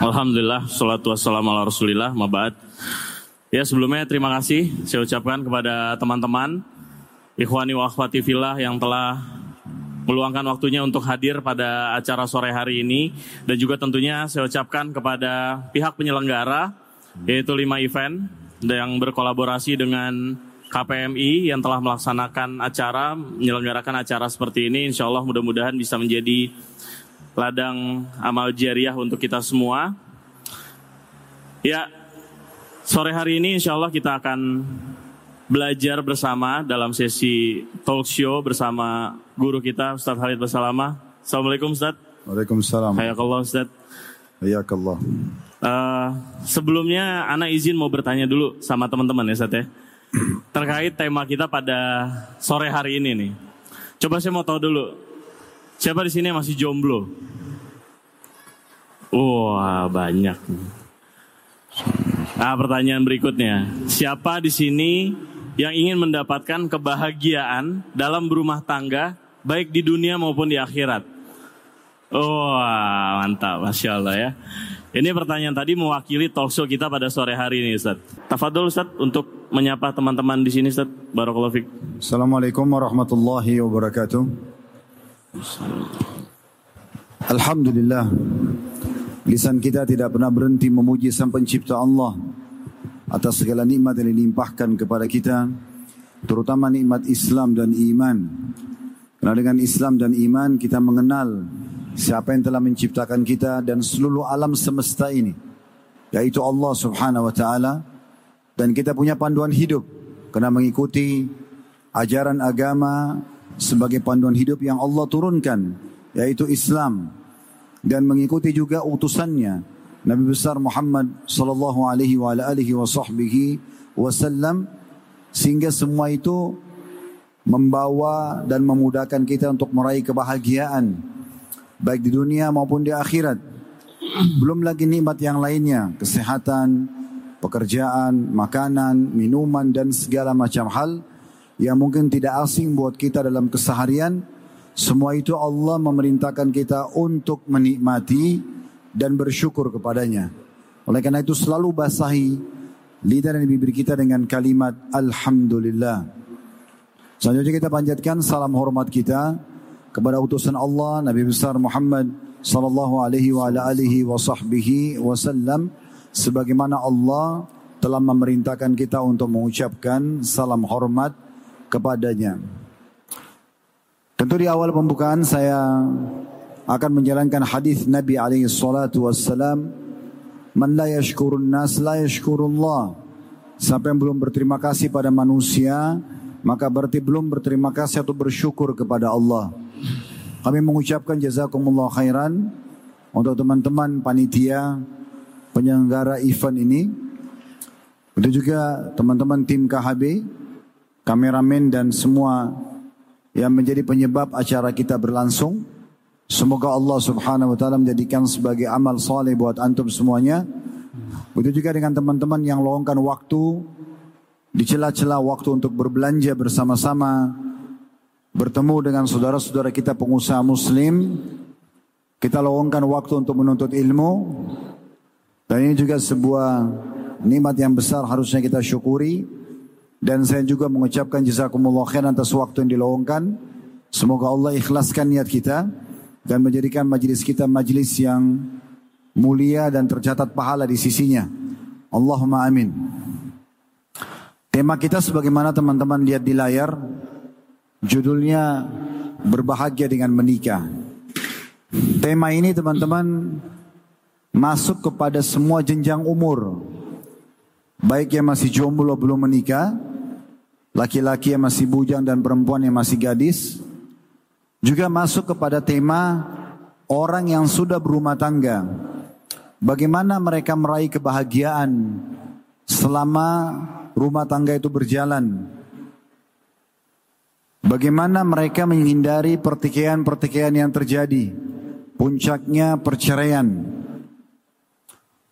Alhamdulillah, salatu wassalamu ala rasulillah, mabat. Ya sebelumnya terima kasih saya ucapkan kepada teman-teman Ikhwani wa akhwati fillah yang telah meluangkan waktunya untuk hadir pada acara sore hari ini dan juga tentunya saya ucapkan kepada pihak penyelenggara yaitu lima event yang berkolaborasi dengan KPMI yang telah melaksanakan acara menyelenggarakan acara seperti ini insya Allah mudah-mudahan bisa menjadi ladang amal jariah untuk kita semua ya sore hari ini insya Allah kita akan belajar bersama dalam sesi talk show bersama guru kita Ustaz Halid Basalama. Assalamualaikum Ustaz. Waalaikumsalam. Hayakallah Ustaz. Hayakallah. Uh, sebelumnya Ana izin mau bertanya dulu sama teman-teman ya Ustaz ya. Terkait tema kita pada sore hari ini nih. Coba saya mau tahu dulu. Siapa di sini yang masih jomblo? Wah, banyak. Nah, pertanyaan berikutnya. Siapa di sini yang ingin mendapatkan kebahagiaan dalam berumah tangga, baik di dunia maupun di akhirat? Wah, mantap. Masya Allah ya. Ini pertanyaan tadi mewakili talkshow kita pada sore hari ini, Ustaz. Tafadol, Ustaz, untuk menyapa teman-teman di sini, Ustaz. Barakallahu. Assalamualaikum warahmatullahi wabarakatuh. Alhamdulillah. Lisan kita tidak pernah berhenti memuji sang pencipta Allah Atas segala nikmat yang dilimpahkan kepada kita Terutama nikmat Islam dan iman. Karena dengan Islam dan iman kita mengenal Siapa yang telah menciptakan kita dan seluruh alam semesta ini Yaitu Allah subhanahu wa ta'ala. Dan kita punya panduan hidup Karena mengikuti ajaran agama sebagai panduan hidup yang Allah turunkan yaitu Islam. Dan mengikuti juga utusannya Nabi besar Muhammad sallallahu alaihi wa alihi wasallam sehingga semua itu membawa dan memudahkan kita untuk meraih kebahagiaan baik di dunia maupun di akhirat. Belum lagi nikmat yang lainnya kesehatan pekerjaan makanan minuman dan segala macam hal yang mungkin tidak asing buat kita dalam keseharian. Semua itu Allah memerintahkan kita untuk menikmati dan bersyukur kepadanya. Oleh karena itu selalu basahi lidah dan bibir kita dengan kalimat Alhamdulillah. Selanjutnya kita panjatkan salam hormat kita kepada utusan Allah Nabi besar Muhammad sallallahu alaihi wa alihi wa sahbihi wasallam sebagaimana Allah telah memerintahkan kita untuk mengucapkan salam hormat kepadanya. Tentu di awal pembukaan saya akan menjalankan hadis Nabi alaihi salatu wassalam, "Man la yashkurun nas la yashkurullah." Siapa yang belum berterima kasih pada manusia, maka berarti belum berterima kasih atau bersyukur kepada Allah. Kami mengucapkan jazakumullah khairan untuk teman-teman panitia penyelenggara event ini. Itu juga teman-teman tim KHB kameramen dan semua yang menjadi penyebab acara kita berlangsung. Semoga Allah subhanahu wa ta'ala menjadikan sebagai amal soleh buat antum semuanya. Begitu juga dengan teman-teman yang luangkan waktu di celah-celah waktu untuk berbelanja bersama-sama, bertemu dengan saudara-saudara kita pengusaha muslim, kita luangkan waktu untuk menuntut ilmu, dan ini juga sebuah nikmat yang besar harusnya kita syukuri. Dan saya juga mengucapkan jazakumullah khair atas waktu yang diluangkan. Semoga Allah ikhlaskan niat kita dan menjadikan majlis kita majlis yang mulia dan tercatat pahala di sisinya. Allahumma amin. Tema kita sebagaimana teman-teman lihat di layar, judulnya berbahagia dengan menikah. Tema ini teman-teman masuk kepada semua jenjang umur. Baik yang masih jomblo belum menikah, laki-laki yang masih bujang dan perempuan yang masih gadis juga masuk kepada tema orang yang sudah berumah tangga. Bagaimana mereka meraih kebahagiaan selama rumah tangga itu berjalan? Bagaimana mereka menghindari pertikaian-pertikaian yang terjadi? Puncaknya perceraian.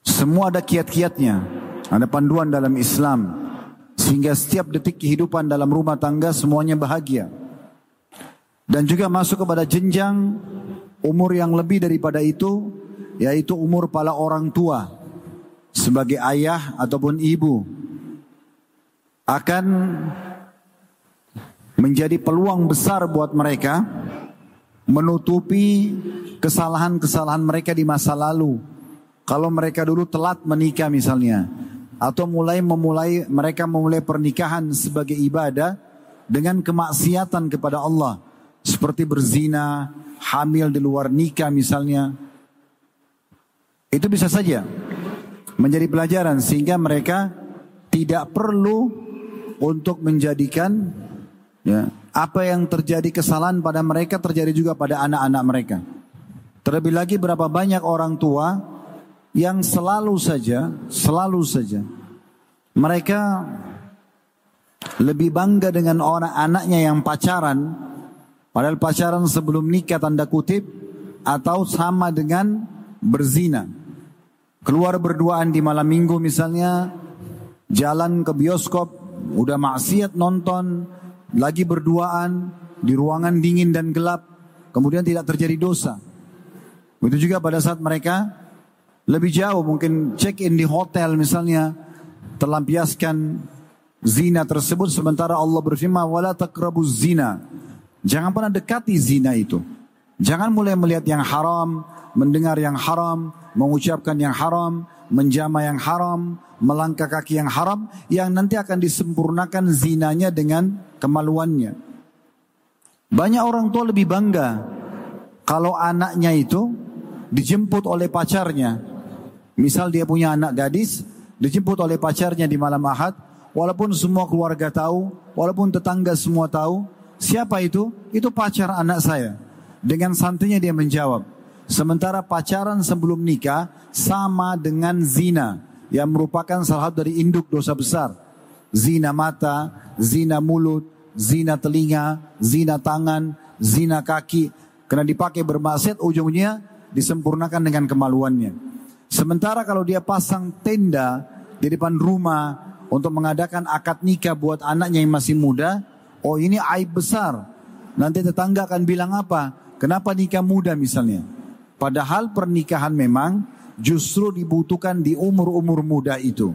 Semua ada kiat-kiatnya. Ada panduan dalam Islam. Sehingga setiap detik kehidupan dalam rumah tangga semuanya bahagia. Dan juga masuk kepada jenjang umur yang lebih daripada itu yaitu umur para orang tua sebagai ayah ataupun ibu akan menjadi peluang besar buat mereka menutupi kesalahan-kesalahan mereka di masa lalu. Kalau mereka dulu telat menikah misalnya, atau mulai memulai mereka memulai pernikahan sebagai ibadah dengan kemaksiatan kepada Allah, seperti berzina, hamil di luar nikah misalnya. Itu bisa saja menjadi pelajaran sehingga mereka tidak perlu untuk menjadikan ya, apa yang terjadi kesalahan pada mereka terjadi juga pada anak-anak mereka. Terlebih lagi berapa banyak orang tua yang selalu saja, selalu saja mereka lebih bangga dengan orang anaknya yang pacaran, padahal pacaran sebelum nikah tanda kutip atau sama dengan berzina. Keluar berduaan di malam minggu misalnya, jalan ke bioskop, udah maksiat nonton, lagi berduaan di ruangan dingin dan gelap, kemudian tidak terjadi dosa. Begitu juga pada saat mereka lebih jauh mungkin check in di hotel misalnya terlampiaskan zina tersebut sementara Allah berfirman wala taqrabuz zina. Jangan pernah dekati zina itu. Jangan mulai melihat yang haram, mendengar yang haram, mengucapkan yang haram, menjama yang haram, melangkah kaki yang haram yang nanti akan disempurnakan zinanya dengan kemaluannya. Banyak orang tua lebih bangga kalau anaknya itu dijemput oleh pacarnya. Misal dia punya anak gadis, dijemput oleh pacarnya di malam ahad, walaupun semua keluarga tahu, walaupun tetangga semua tahu, siapa itu? Itu pacar anak saya. Dengan santainya dia menjawab, sementara pacaran sebelum nikah sama dengan zina yang merupakan salah satu dari induk dosa besar. Zina mata, zina mulut, zina telinga, zina tangan, zina kaki. Karena dipakai bermaksiat ujungnya disempurnakan dengan kemaluannya. Sementara kalau dia pasang tenda di depan rumah untuk mengadakan akad nikah buat anaknya yang masih muda, oh ini aib besar. Nanti tetangga akan bilang apa? Kenapa nikah muda misalnya? Padahal pernikahan memang justru dibutuhkan di umur-umur muda itu.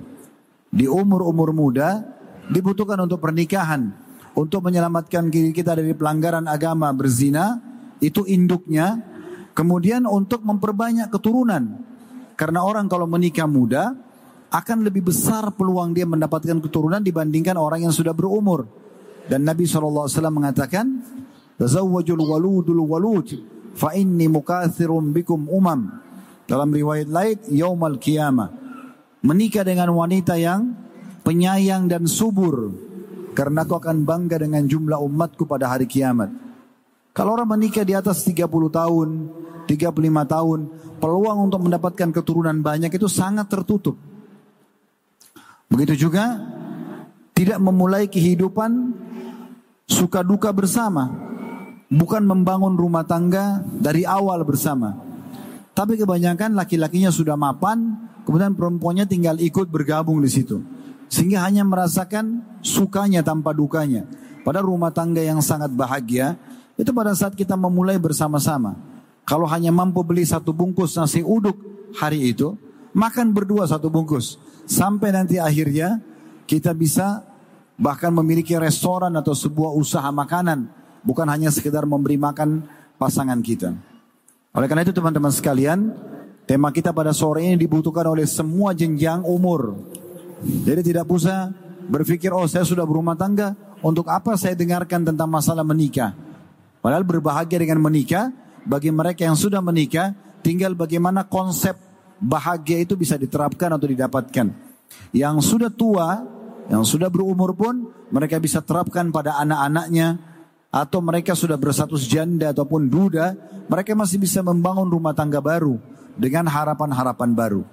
Di umur-umur muda dibutuhkan untuk pernikahan. Untuk menyelamatkan diri kita dari pelanggaran agama berzina, itu induknya Kemudian untuk memperbanyak keturunan. Karena orang kalau menikah muda akan lebih besar peluang dia mendapatkan keturunan dibandingkan orang yang sudah berumur. Dan Nabi SAW mengatakan, Tazawwajul waludul walud fa inni mukathirun bikum umam. Dalam riwayat lain, yaumal qiyamah. Menikah dengan wanita yang penyayang dan subur. Karena aku akan bangga dengan jumlah umatku pada hari kiamat. Kalau orang menikah di atas 30 tahun, 35 tahun, peluang untuk mendapatkan keturunan banyak itu sangat tertutup. Begitu juga tidak memulai kehidupan suka duka bersama. Bukan membangun rumah tangga dari awal bersama. Tapi kebanyakan laki-lakinya sudah mapan, kemudian perempuannya tinggal ikut bergabung di situ. Sehingga hanya merasakan sukanya tanpa dukanya. Pada rumah tangga yang sangat bahagia, itu pada saat kita memulai bersama-sama. Kalau hanya mampu beli satu bungkus nasi uduk hari itu, makan berdua satu bungkus. Sampai nanti akhirnya kita bisa bahkan memiliki restoran atau sebuah usaha makanan. Bukan hanya sekedar memberi makan pasangan kita. Oleh karena itu teman-teman sekalian, tema kita pada sore ini dibutuhkan oleh semua jenjang umur. Jadi tidak usah berpikir, oh saya sudah berumah tangga, untuk apa saya dengarkan tentang masalah menikah? Padahal berbahagia dengan menikah, bagi mereka yang sudah menikah, tinggal bagaimana konsep bahagia itu bisa diterapkan atau didapatkan. Yang sudah tua, yang sudah berumur pun, mereka bisa terapkan pada anak-anaknya, atau mereka sudah bersatus janda ataupun duda, mereka masih bisa membangun rumah tangga baru dengan harapan-harapan baru.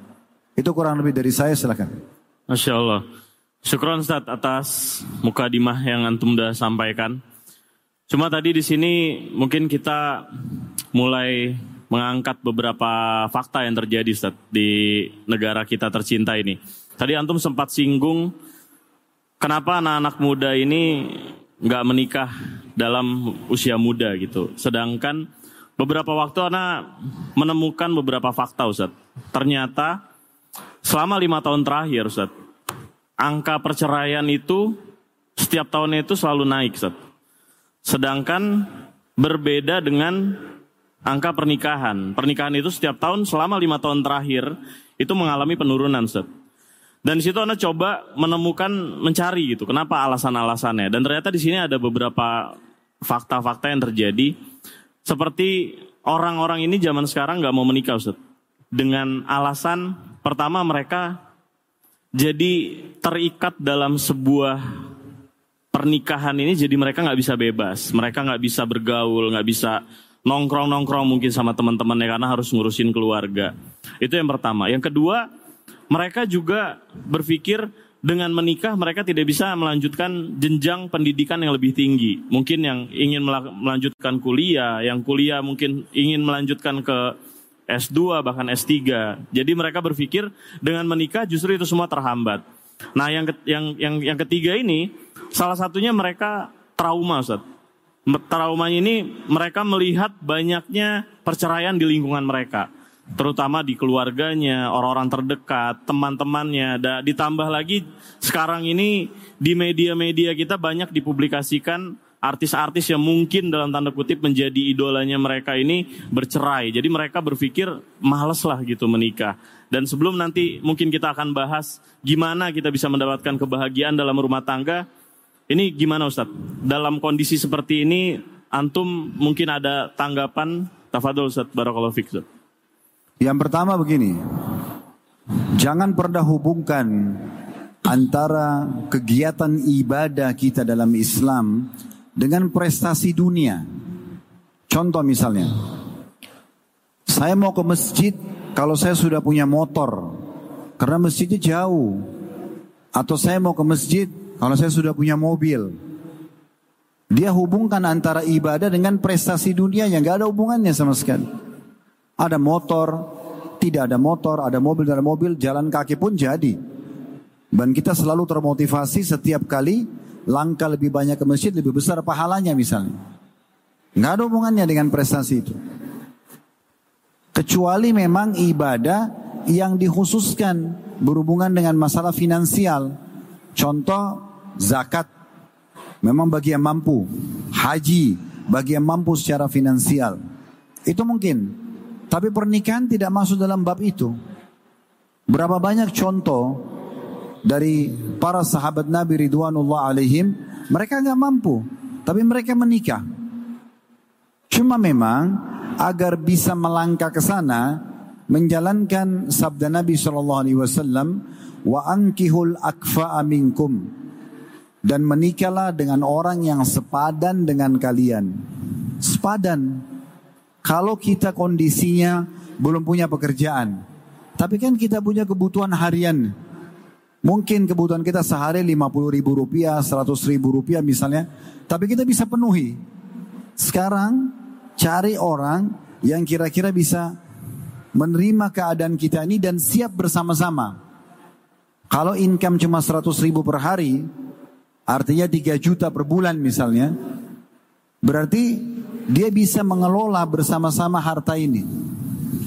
Itu kurang lebih dari saya, silakan. Masya Allah. Syukron Ustaz atas mukadimah yang antum sudah sampaikan. Cuma tadi di sini mungkin kita mulai mengangkat beberapa fakta yang terjadi Ustaz, di negara kita tercinta ini. Tadi antum sempat singgung kenapa anak-anak muda ini nggak menikah dalam usia muda gitu. Sedangkan beberapa waktu Ana menemukan beberapa fakta Ustaz. Ternyata selama lima tahun terakhir Ustaz, angka perceraian itu setiap tahunnya itu selalu naik Ustaz. Sedangkan berbeda dengan angka pernikahan. Pernikahan itu setiap tahun selama lima tahun terakhir itu mengalami penurunan Ustaz. Dan di situ Anda coba menemukan, mencari gitu, kenapa alasan-alasannya. Dan ternyata di sini ada beberapa fakta-fakta yang terjadi. Seperti orang-orang ini zaman sekarang nggak mau menikah Ustaz. Dengan alasan pertama mereka jadi terikat dalam sebuah pernikahan ini jadi mereka nggak bisa bebas. Mereka nggak bisa bergaul, nggak bisa nongkrong-nongkrong mungkin sama teman-temannya karena harus ngurusin keluarga. Itu yang pertama. Yang kedua, mereka juga berpikir dengan menikah mereka tidak bisa melanjutkan jenjang pendidikan yang lebih tinggi. Mungkin yang ingin melanjutkan kuliah, yang kuliah mungkin ingin melanjutkan ke S2 bahkan S3. Jadi mereka berpikir dengan menikah justru itu semua terhambat. Nah, yang yang yang yang ketiga ini salah satunya mereka trauma, Ustaz. Traumanya ini mereka melihat banyaknya perceraian di lingkungan mereka terutama di keluarganya, orang-orang terdekat, teman-temannya. Ditambah lagi sekarang ini di media-media kita banyak dipublikasikan artis-artis yang mungkin dalam tanda kutip menjadi idolanya mereka ini bercerai. Jadi mereka berpikir males lah gitu menikah. Dan sebelum nanti mungkin kita akan bahas gimana kita bisa mendapatkan kebahagiaan dalam rumah tangga. Ini gimana Ustadz? Dalam kondisi seperti ini, Antum mungkin ada tanggapan? Tafadol Ustadz, Barakallahu Fikir. Yang pertama begini, jangan pernah hubungkan antara kegiatan ibadah kita dalam Islam dengan prestasi dunia. Contoh misalnya, saya mau ke masjid kalau saya sudah punya motor, karena masjidnya jauh. Atau saya mau ke masjid kalau saya sudah punya mobil. Dia hubungkan antara ibadah dengan prestasi dunia yang gak ada hubungannya sama sekali. Ada motor, tidak ada motor, ada mobil, ada mobil, jalan kaki pun jadi. Dan kita selalu termotivasi setiap kali langkah lebih banyak ke masjid, lebih besar pahalanya misalnya. Nggak ada hubungannya dengan prestasi itu. Kecuali memang ibadah yang dikhususkan berhubungan dengan masalah finansial. Contoh zakat. Memang bagi yang mampu. Haji bagi yang mampu secara finansial. Itu mungkin. Tapi pernikahan tidak masuk dalam bab itu. Berapa banyak contoh dari para sahabat Nabi Ridwanullah alaihim, mereka nggak mampu, tapi mereka menikah. Cuma memang agar bisa melangkah ke sana, menjalankan sabda Nabi Shallallahu Alaihi Wasallam, wa ankihul akfa aminkum dan menikahlah dengan orang yang sepadan dengan kalian. Sepadan, kalau kita kondisinya belum punya pekerjaan, tapi kan kita punya kebutuhan harian. Mungkin kebutuhan kita sehari 50 ribu rupiah, 100 ribu rupiah misalnya, tapi kita bisa penuhi. Sekarang cari orang yang kira-kira bisa menerima keadaan kita ini dan siap bersama-sama. Kalau income cuma 100 ribu per hari, artinya 3 juta per bulan misalnya, berarti dia bisa mengelola bersama-sama harta ini.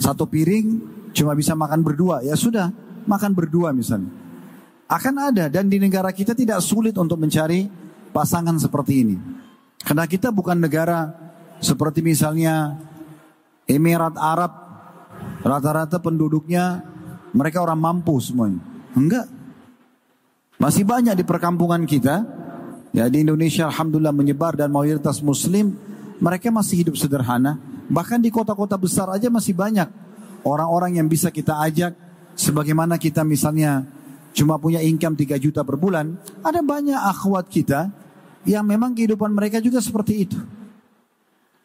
Satu piring cuma bisa makan berdua, ya sudah, makan berdua misalnya. Akan ada dan di negara kita tidak sulit untuk mencari pasangan seperti ini. Karena kita bukan negara seperti misalnya Emirat Arab, rata-rata penduduknya mereka orang mampu semuanya. Enggak. Masih banyak di perkampungan kita, ya di Indonesia alhamdulillah menyebar dan mayoritas muslim mereka masih hidup sederhana. Bahkan di kota-kota besar aja masih banyak orang-orang yang bisa kita ajak. Sebagaimana kita misalnya cuma punya income 3 juta per bulan. Ada banyak akhwat kita yang memang kehidupan mereka juga seperti itu.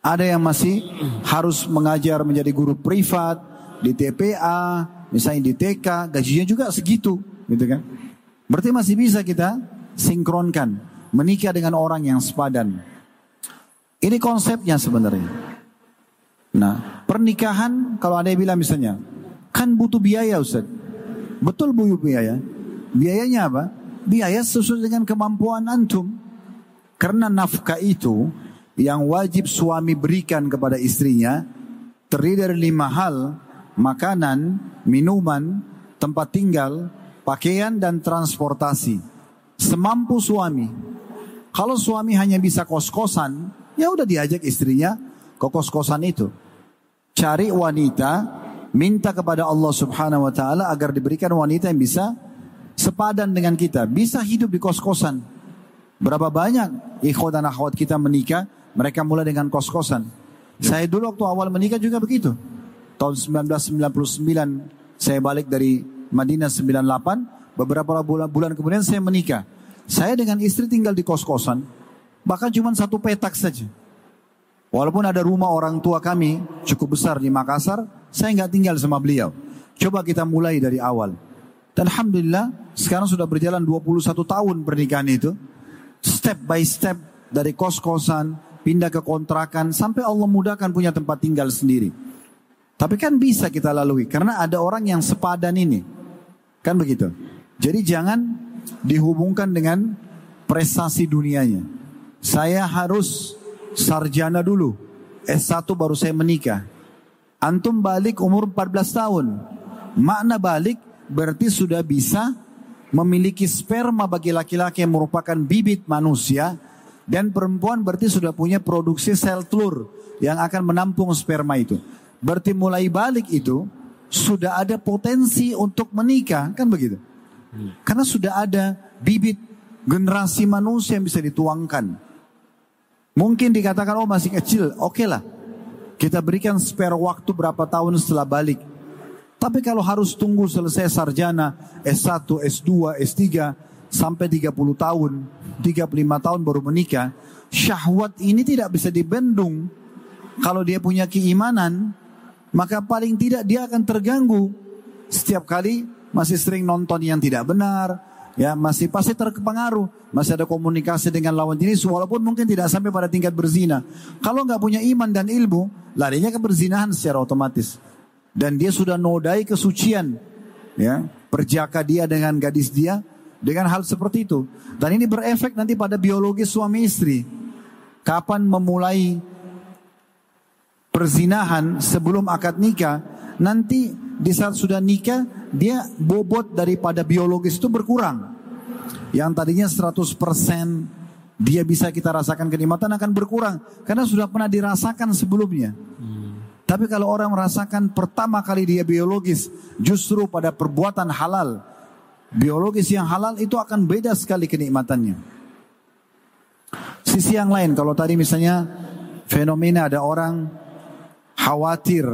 Ada yang masih harus mengajar menjadi guru privat di TPA, misalnya di TK, gajinya juga segitu, gitu kan? Berarti masih bisa kita sinkronkan menikah dengan orang yang sepadan. Ini konsepnya sebenarnya. Nah, pernikahan kalau ada yang bilang misalnya, kan butuh biaya Ustaz. Betul butuh biaya. Biayanya apa? Biaya sesuai dengan kemampuan antum. Karena nafkah itu yang wajib suami berikan kepada istrinya terdiri dari lima hal, makanan, minuman, tempat tinggal, pakaian dan transportasi. Semampu suami. Kalau suami hanya bisa kos-kosan, ya udah diajak istrinya ke kos-kosan itu. Cari wanita, minta kepada Allah Subhanahu wa taala agar diberikan wanita yang bisa sepadan dengan kita, bisa hidup di kos-kosan. Berapa banyak ikhwat dan akhwat kita menikah, mereka mulai dengan kos-kosan. Saya dulu waktu awal menikah juga begitu. Tahun 1999 saya balik dari Madinah 98. Beberapa bulan, bulan kemudian saya menikah. Saya dengan istri tinggal di kos-kosan. Bahkan cuma satu petak saja. Walaupun ada rumah orang tua kami cukup besar di Makassar, saya nggak tinggal sama beliau. Coba kita mulai dari awal. Dan Alhamdulillah sekarang sudah berjalan 21 tahun pernikahan itu. Step by step dari kos-kosan, pindah ke kontrakan sampai Allah mudahkan punya tempat tinggal sendiri. Tapi kan bisa kita lalui karena ada orang yang sepadan ini. Kan begitu. Jadi jangan dihubungkan dengan prestasi dunianya. Saya harus sarjana dulu. S1 baru saya menikah. Antum balik umur 14 tahun. Makna balik berarti sudah bisa memiliki sperma bagi laki-laki yang merupakan bibit manusia dan perempuan berarti sudah punya produksi sel telur yang akan menampung sperma itu. Berarti mulai balik itu sudah ada potensi untuk menikah, kan begitu? Karena sudah ada bibit generasi manusia yang bisa dituangkan. Mungkin dikatakan oh masih kecil, oke okay lah. Kita berikan spare waktu berapa tahun setelah balik. Tapi kalau harus tunggu selesai sarjana S1, S2, S3 sampai 30 tahun, 35 tahun baru menikah, syahwat ini tidak bisa dibendung. Kalau dia punya keimanan, maka paling tidak dia akan terganggu. Setiap kali masih sering nonton yang tidak benar, ya masih pasti terpengaruh, masih ada komunikasi dengan lawan jenis walaupun mungkin tidak sampai pada tingkat berzina. Kalau nggak punya iman dan ilmu, larinya ke berzinahan secara otomatis. Dan dia sudah nodai kesucian, ya perjaka dia dengan gadis dia, dengan hal seperti itu. Dan ini berefek nanti pada biologi suami istri. Kapan memulai perzinahan sebelum akad nikah, nanti di saat sudah nikah, dia bobot daripada biologis itu berkurang. Yang tadinya 100% dia bisa kita rasakan kenikmatan akan berkurang. Karena sudah pernah dirasakan sebelumnya. Tapi kalau orang merasakan pertama kali dia biologis, justru pada perbuatan halal, biologis yang halal itu akan beda sekali kenikmatannya. Sisi yang lain, kalau tadi misalnya fenomena ada orang khawatir,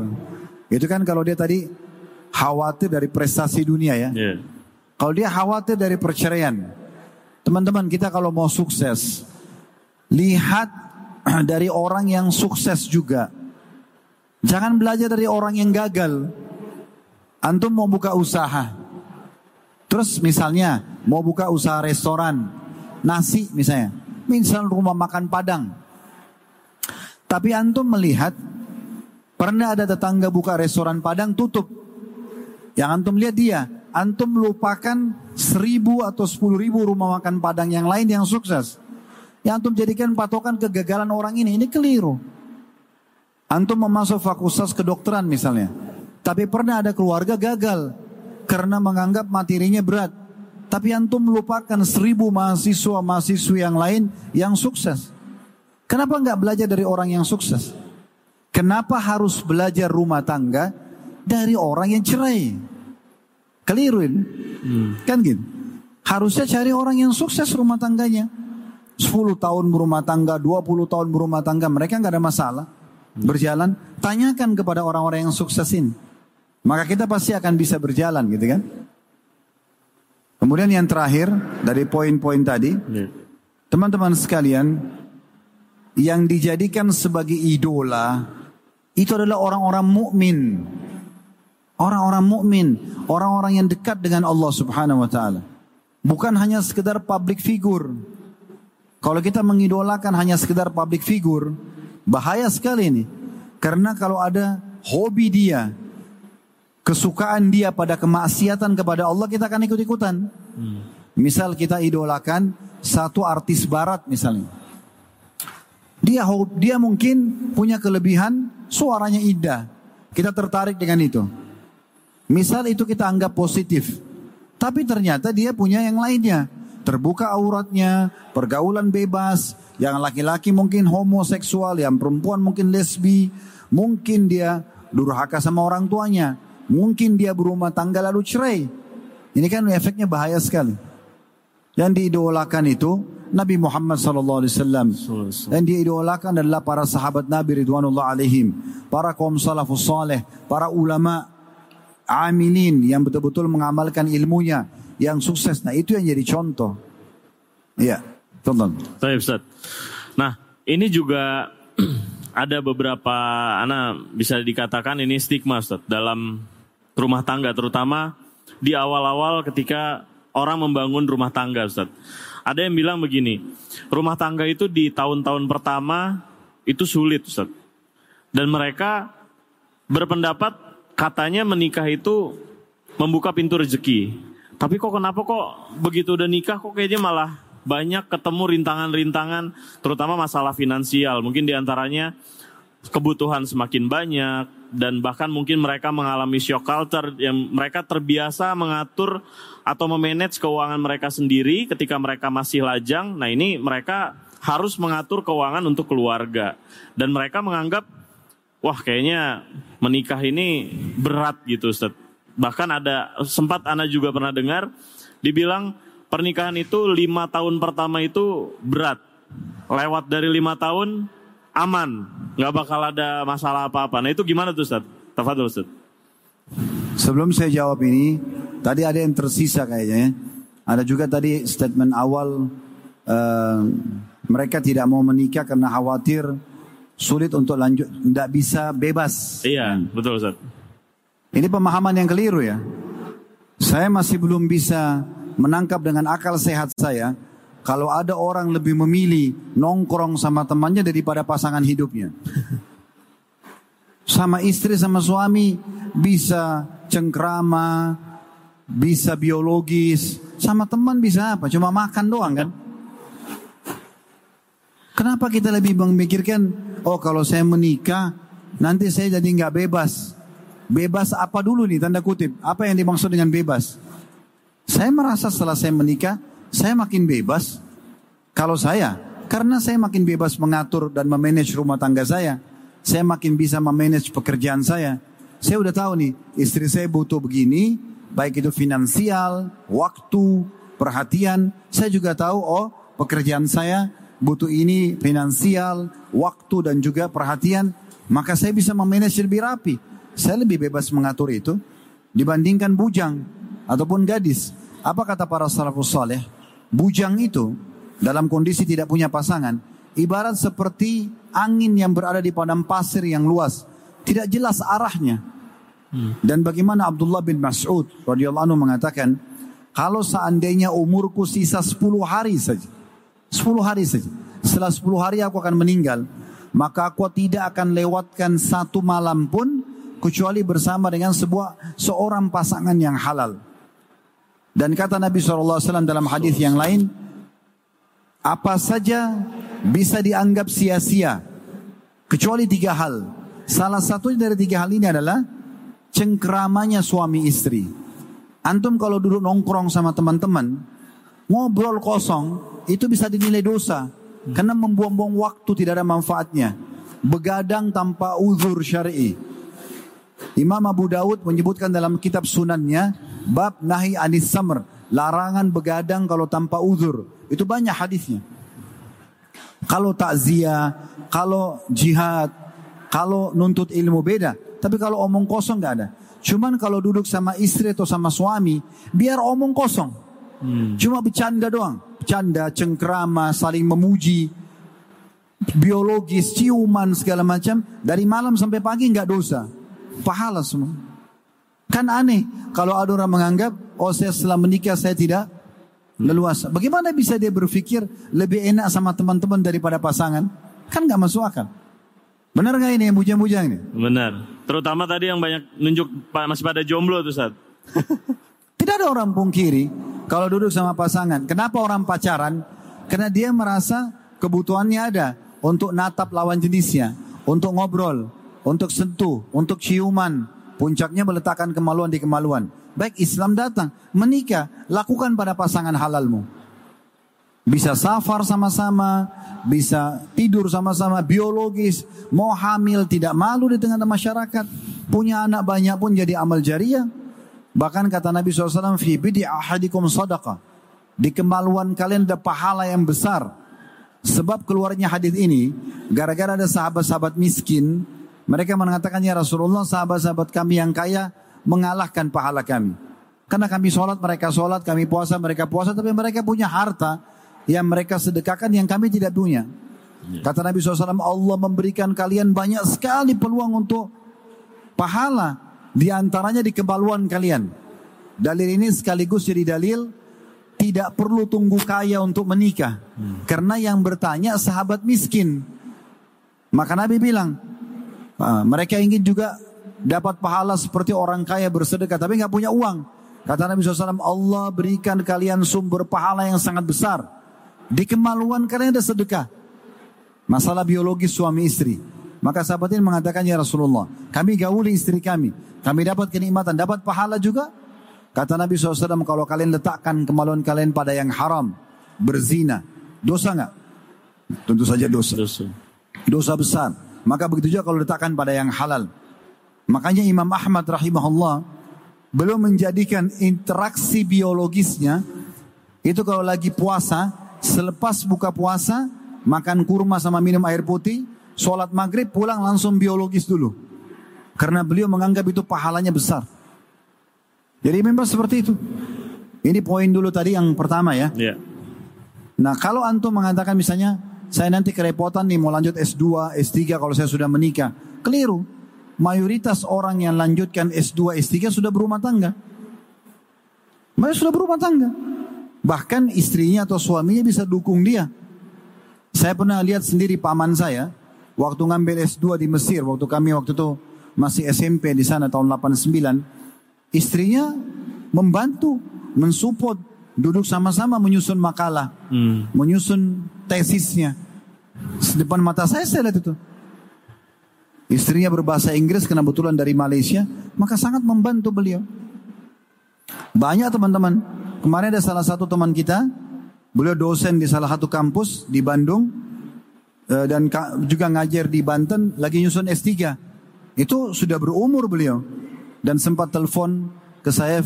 itu kan kalau dia tadi khawatir dari prestasi dunia ya. Yeah. Kalau dia khawatir dari perceraian, teman-teman kita kalau mau sukses, lihat dari orang yang sukses juga. Jangan belajar dari orang yang gagal. Antum mau buka usaha, Terus misalnya mau buka usaha restoran, nasi misalnya, misal rumah makan Padang. Tapi antum melihat pernah ada tetangga buka restoran Padang tutup. Yang antum lihat dia, antum lupakan seribu atau sepuluh ribu rumah makan Padang yang lain yang sukses. Yang antum jadikan patokan kegagalan orang ini, ini keliru. Antum memasuk fakultas kedokteran misalnya. Tapi pernah ada keluarga gagal karena menganggap materinya berat. Tapi antum melupakan seribu mahasiswa mahasiswa yang lain yang sukses. Kenapa nggak belajar dari orang yang sukses? Kenapa harus belajar rumah tangga dari orang yang cerai? Keliruin, hmm. kan gitu. Harusnya cari orang yang sukses rumah tangganya. 10 tahun berumah tangga, 20 tahun berumah tangga, mereka nggak ada masalah. Hmm. Berjalan, tanyakan kepada orang-orang yang sukses ini. Maka kita pasti akan bisa berjalan gitu kan. Kemudian yang terakhir dari poin-poin tadi, ya. teman-teman sekalian, yang dijadikan sebagai idola itu adalah orang-orang mukmin. Orang-orang mukmin, orang-orang yang dekat dengan Allah Subhanahu wa taala. Bukan hanya sekedar public figure. Kalau kita mengidolakan hanya sekedar public figure, bahaya sekali ini. Karena kalau ada hobi dia, kesukaan dia pada kemaksiatan kepada Allah kita akan ikut-ikutan. Hmm. Misal kita idolakan satu artis barat misalnya. Dia dia mungkin punya kelebihan suaranya indah. Kita tertarik dengan itu. Misal itu kita anggap positif. Tapi ternyata dia punya yang lainnya. Terbuka auratnya, pergaulan bebas. Yang laki-laki mungkin homoseksual, yang perempuan mungkin lesbi. Mungkin dia durhaka sama orang tuanya. Mungkin dia berumah tangga lalu cerai. Ini kan efeknya bahaya sekali. Yang diidolakan itu Nabi Muhammad sallallahu alaihi wasallam. Dan diidolakan adalah para sahabat Nabi ridwanullah alaihim, para kaum salafus saleh, para ulama amilin yang betul-betul mengamalkan ilmunya, yang sukses. Nah, itu yang jadi contoh. Iya, tonton. Baik, Ustaz. Nah, ini juga ada beberapa anak bisa dikatakan ini stigma Ustaz dalam rumah tangga terutama di awal-awal ketika orang membangun rumah tangga Ustaz. Ada yang bilang begini, rumah tangga itu di tahun-tahun pertama itu sulit Ustaz. Dan mereka berpendapat katanya menikah itu membuka pintu rezeki. Tapi kok kenapa kok begitu udah nikah kok kayaknya malah banyak ketemu rintangan-rintangan terutama masalah finansial. Mungkin di antaranya kebutuhan semakin banyak dan bahkan mungkin mereka mengalami shock culture yang mereka terbiasa mengatur atau memanage keuangan mereka sendiri ketika mereka masih lajang. Nah, ini mereka harus mengatur keuangan untuk keluarga dan mereka menganggap wah kayaknya menikah ini berat gitu Ustaz. Bahkan ada sempat Anda juga pernah dengar dibilang pernikahan itu lima tahun pertama itu berat. Lewat dari lima tahun aman, nggak bakal ada masalah apa-apa. Nah itu gimana tuh Ustaz? Tafadol Ustaz. Sebelum saya jawab ini, tadi ada yang tersisa kayaknya. ya. Ada juga tadi statement awal uh, mereka tidak mau menikah karena khawatir sulit untuk lanjut, tidak bisa bebas. Iya, betul Ustaz. Ini pemahaman yang keliru ya. Saya masih belum bisa menangkap dengan akal sehat saya kalau ada orang lebih memilih nongkrong sama temannya daripada pasangan hidupnya. Sama istri sama suami bisa cengkrama, bisa biologis, sama teman bisa apa? Cuma makan doang kan? Kenapa kita lebih memikirkan, oh kalau saya menikah, nanti saya jadi nggak bebas. Bebas apa dulu nih tanda kutip? Apa yang dimaksud dengan bebas? Saya merasa setelah saya menikah, saya makin bebas. Kalau saya, karena saya makin bebas mengatur dan memanage rumah tangga saya, saya makin bisa memanage pekerjaan saya. Saya udah tahu nih, istri saya butuh begini, baik itu finansial, waktu, perhatian. Saya juga tahu, oh pekerjaan saya butuh ini finansial, waktu dan juga perhatian. Maka saya bisa memanage lebih rapi. Saya lebih bebas mengatur itu dibandingkan bujang ataupun gadis. Apa kata para salafus saleh? Bujang itu dalam kondisi tidak punya pasangan, ibarat seperti angin yang berada di padang pasir yang luas, tidak jelas arahnya. Dan bagaimana Abdullah bin Mas'ud radhiyallahu anhu mengatakan, kalau seandainya umurku sisa 10 hari saja, 10 hari saja, setelah 10 hari aku akan meninggal, maka aku tidak akan lewatkan satu malam pun kecuali bersama dengan sebuah seorang pasangan yang halal. Dan kata Nabi SAW dalam hadis yang lain, apa saja bisa dianggap sia-sia kecuali tiga hal. Salah satu dari tiga hal ini adalah cengkeramanya suami istri. Antum kalau duduk nongkrong sama teman-teman, ngobrol kosong, itu bisa dinilai dosa. Karena membuang-buang waktu tidak ada manfaatnya. Begadang tanpa uzur syar'i. Imam Abu Daud menyebutkan dalam kitab sunannya, bab nahi anis samr, larangan begadang kalau tanpa uzur. Itu banyak hadisnya. Kalau takziah, kalau jihad, kalau nuntut ilmu beda. Tapi kalau omong kosong nggak ada. Cuman kalau duduk sama istri atau sama suami, biar omong kosong. Cuma bercanda doang. Bercanda, cengkrama, saling memuji. Biologis, ciuman, segala macam. Dari malam sampai pagi nggak dosa. Pahala semua. Kan aneh kalau ada orang menganggap, oh saya setelah menikah saya tidak leluasa. Bagaimana bisa dia berpikir lebih enak sama teman-teman daripada pasangan? Kan nggak masuk akal. Benar nggak ini yang bujang-bujang ini? Benar. Terutama tadi yang banyak nunjuk masih pada jomblo tuh Ustaz. Tidak ada orang pungkiri kalau duduk sama pasangan. Kenapa orang pacaran? Karena dia merasa kebutuhannya ada untuk natap lawan jenisnya, untuk ngobrol, untuk sentuh, untuk ciuman. Puncaknya meletakkan kemaluan di kemaluan. Baik Islam datang, menikah, lakukan pada pasangan halalmu. Bisa safar sama-sama, bisa tidur sama-sama, biologis, mau hamil, tidak malu di tengah masyarakat. Punya anak banyak pun jadi amal jariah. Bahkan kata Nabi SAW, Fi bidi ahadikum sadaqah. Di kemaluan kalian ada pahala yang besar. Sebab keluarnya hadis ini, gara-gara ada sahabat-sahabat miskin, mereka mengatakan, ya Rasulullah, sahabat-sahabat kami yang kaya mengalahkan pahala kami. Karena kami sholat, mereka sholat, kami puasa, mereka puasa, tapi mereka punya harta yang mereka sedekahkan yang kami tidak punya. Kata Nabi SAW, Allah memberikan kalian banyak sekali peluang untuk pahala. Di antaranya di kemaluan kalian. Dalil ini sekaligus jadi dalil tidak perlu tunggu kaya untuk menikah. Karena yang bertanya sahabat miskin. Maka Nabi bilang, Ah, mereka ingin juga dapat pahala seperti orang kaya bersedekah tapi nggak punya uang. Kata Nabi SAW, Allah berikan kalian sumber pahala yang sangat besar. Di kemaluan kalian ada sedekah. Masalah biologis suami istri. Maka sahabat ini mengatakan, Ya Rasulullah, kami gauli istri kami. Kami dapat kenikmatan, dapat pahala juga. Kata Nabi SAW, kalau kalian letakkan kemaluan kalian pada yang haram, berzina, dosa nggak? Tentu saja dosa. Dosa, dosa besar. Maka begitu juga kalau letakkan pada yang halal. Makanya Imam Ahmad rahimahullah belum menjadikan interaksi biologisnya itu kalau lagi puasa, selepas buka puasa, makan kurma sama minum air putih, sholat maghrib pulang langsung biologis dulu. Karena beliau menganggap itu pahalanya besar. Jadi memang seperti itu. Ini poin dulu tadi yang pertama ya. Yeah. Nah kalau antum mengatakan misalnya saya nanti kerepotan nih mau lanjut S2, S3 kalau saya sudah menikah. Keliru. Mayoritas orang yang lanjutkan S2, S3 sudah berumah tangga. Mereka sudah berumah tangga. Bahkan istrinya atau suaminya bisa dukung dia. Saya pernah lihat sendiri paman saya. Waktu ngambil S2 di Mesir. Waktu kami waktu itu masih SMP di sana tahun 89. Istrinya membantu, mensupport, duduk sama-sama menyusun makalah, hmm. menyusun tesisnya. Depan mata saya saya lihat itu. Istrinya berbahasa Inggris karena kebetulan dari Malaysia, maka sangat membantu beliau. Banyak teman-teman. Kemarin ada salah satu teman kita, beliau dosen di salah satu kampus di Bandung eh, dan juga ngajar di Banten, lagi nyusun S3. Itu sudah berumur beliau dan sempat telepon ke saya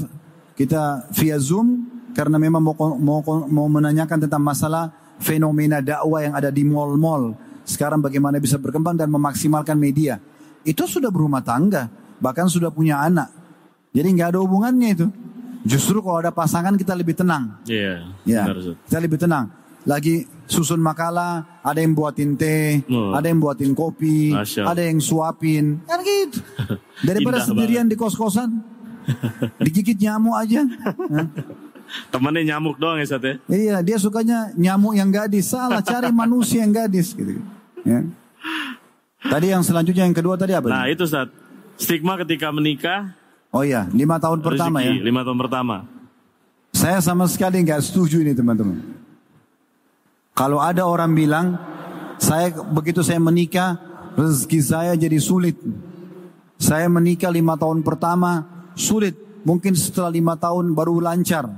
kita via Zoom karena memang mau mau, mau menanyakan tentang masalah fenomena dakwah yang ada di mall-mall. Sekarang bagaimana bisa berkembang dan memaksimalkan media. Itu sudah berumah tangga. Bahkan sudah punya anak. Jadi nggak ada hubungannya itu. Justru kalau ada pasangan kita lebih tenang. Iya. Yeah, ya, kita lebih tenang. Lagi susun makalah, ada yang buatin teh, oh. ada yang buatin kopi, Masya. ada yang suapin, kan gitu. Daripada sendirian banget. di kos-kosan, digigit nyamuk aja. Temannya nyamuk doang ya Sat ya? Iya, dia sukanya nyamuk yang gadis. Salah, cari manusia yang gadis gitu. Ya. Tadi yang selanjutnya yang kedua tadi apa? Nah itu Sat. Stigma ketika menikah. Oh iya, lima tahun rezeki, pertama ya? Lima tahun pertama. Saya sama sekali nggak setuju ini teman-teman. Kalau ada orang bilang, saya begitu saya menikah, rezeki saya jadi sulit. Saya menikah lima tahun pertama, sulit. Mungkin setelah lima tahun baru lancar.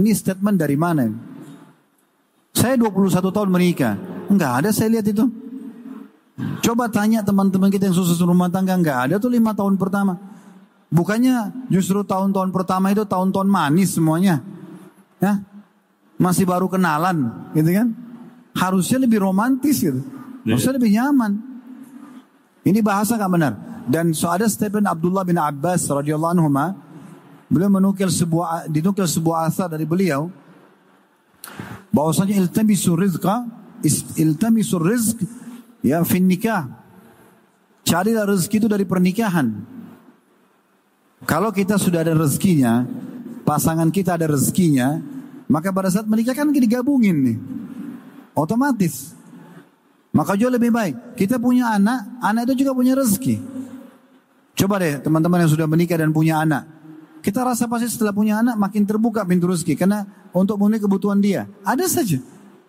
Ini statement dari mana? Saya 21 tahun menikah. Enggak ada saya lihat itu. Coba tanya teman-teman kita yang susah rumah tangga. Enggak ada tuh lima tahun pertama. Bukannya justru tahun-tahun pertama itu tahun-tahun manis semuanya. Ya, masih baru kenalan, gitu kan? Harusnya lebih romantis gitu. Iya. Harusnya lebih nyaman. Ini bahasa gak benar. Dan so ada statement Abdullah bin Abbas radhiyallahu anhu Beliau menukil sebuah dinukil sebuah asar dari beliau bahwasanya iltamisu rizqa iltamisu rizq ya fin nikah. Carilah rezeki itu dari pernikahan. Kalau kita sudah ada rezekinya, pasangan kita ada rezekinya, maka pada saat menikah kan digabungin nih. Otomatis. Maka jauh lebih baik. Kita punya anak, anak itu juga punya rezeki. Coba deh teman-teman yang sudah menikah dan punya anak. Kita rasa pasti setelah punya anak makin terbuka pintu rezeki karena untuk memenuhi kebutuhan dia. Ada saja.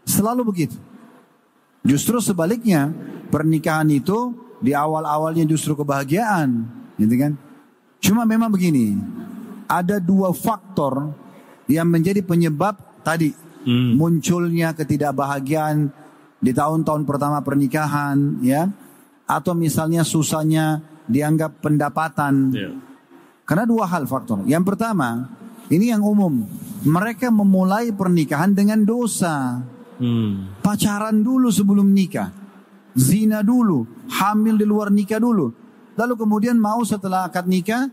Selalu begitu. Justru sebaliknya, pernikahan itu di awal-awalnya justru kebahagiaan, gitu kan? Cuma memang begini, ada dua faktor yang menjadi penyebab tadi hmm. munculnya ketidakbahagiaan di tahun-tahun pertama pernikahan, ya, atau misalnya susahnya dianggap pendapatan. Yeah. Karena dua hal faktor. Yang pertama, ini yang umum, mereka memulai pernikahan dengan dosa. Hmm. Pacaran dulu sebelum nikah. Zina dulu, hamil di luar nikah dulu. Lalu kemudian mau setelah akad nikah,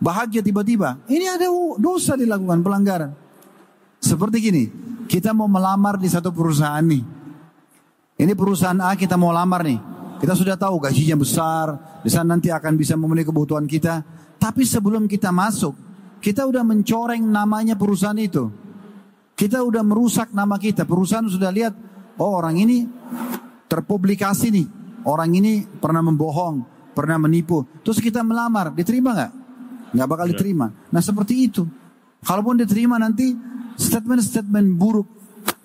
bahagia tiba-tiba. Ini ada dosa dilakukan, pelanggaran. Seperti gini, kita mau melamar di satu perusahaan nih. Ini perusahaan A kita mau lamar nih. Kita sudah tahu gajinya besar, di sana nanti akan bisa memenuhi kebutuhan kita. Tapi sebelum kita masuk, kita udah mencoreng namanya perusahaan itu. Kita udah merusak nama kita. Perusahaan sudah lihat, oh orang ini terpublikasi nih. Orang ini pernah membohong, pernah menipu. Terus kita melamar, diterima nggak? Nggak bakal diterima. Nah seperti itu. Kalaupun diterima nanti statement-statement buruk,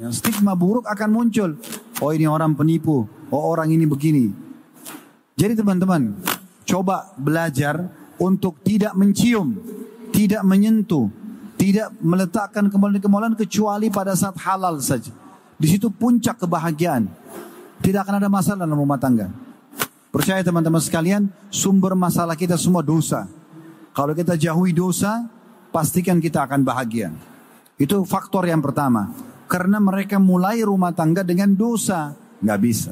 yang stigma buruk akan muncul. Oh ini orang penipu, oh orang ini begini. Jadi teman-teman, coba belajar untuk tidak mencium, tidak menyentuh, tidak meletakkan kemaluan-kemaluan kecuali pada saat halal saja. Di situ puncak kebahagiaan. Tidak akan ada masalah dalam rumah tangga. Percaya teman-teman sekalian, sumber masalah kita semua dosa. Kalau kita jauhi dosa, pastikan kita akan bahagia. Itu faktor yang pertama. Karena mereka mulai rumah tangga dengan dosa. Nggak bisa.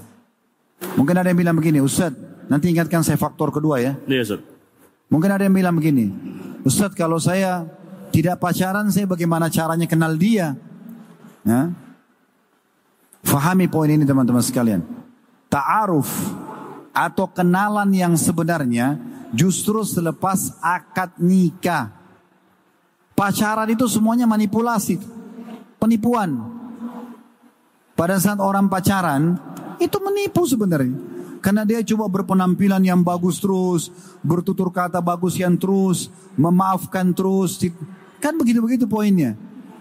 Mungkin ada yang bilang begini, Ustaz, nanti ingatkan saya faktor kedua ya. Iya, Ustaz. Mungkin ada yang bilang begini, Ustaz kalau saya tidak pacaran saya bagaimana caranya kenal dia? Ya? Fahami poin ini teman-teman sekalian. Ta'aruf atau kenalan yang sebenarnya justru selepas akad nikah. Pacaran itu semuanya manipulasi, penipuan. Pada saat orang pacaran, itu menipu sebenarnya. Karena dia coba berpenampilan yang bagus terus, bertutur kata bagus yang terus, memaafkan terus. Kan begitu-begitu poinnya.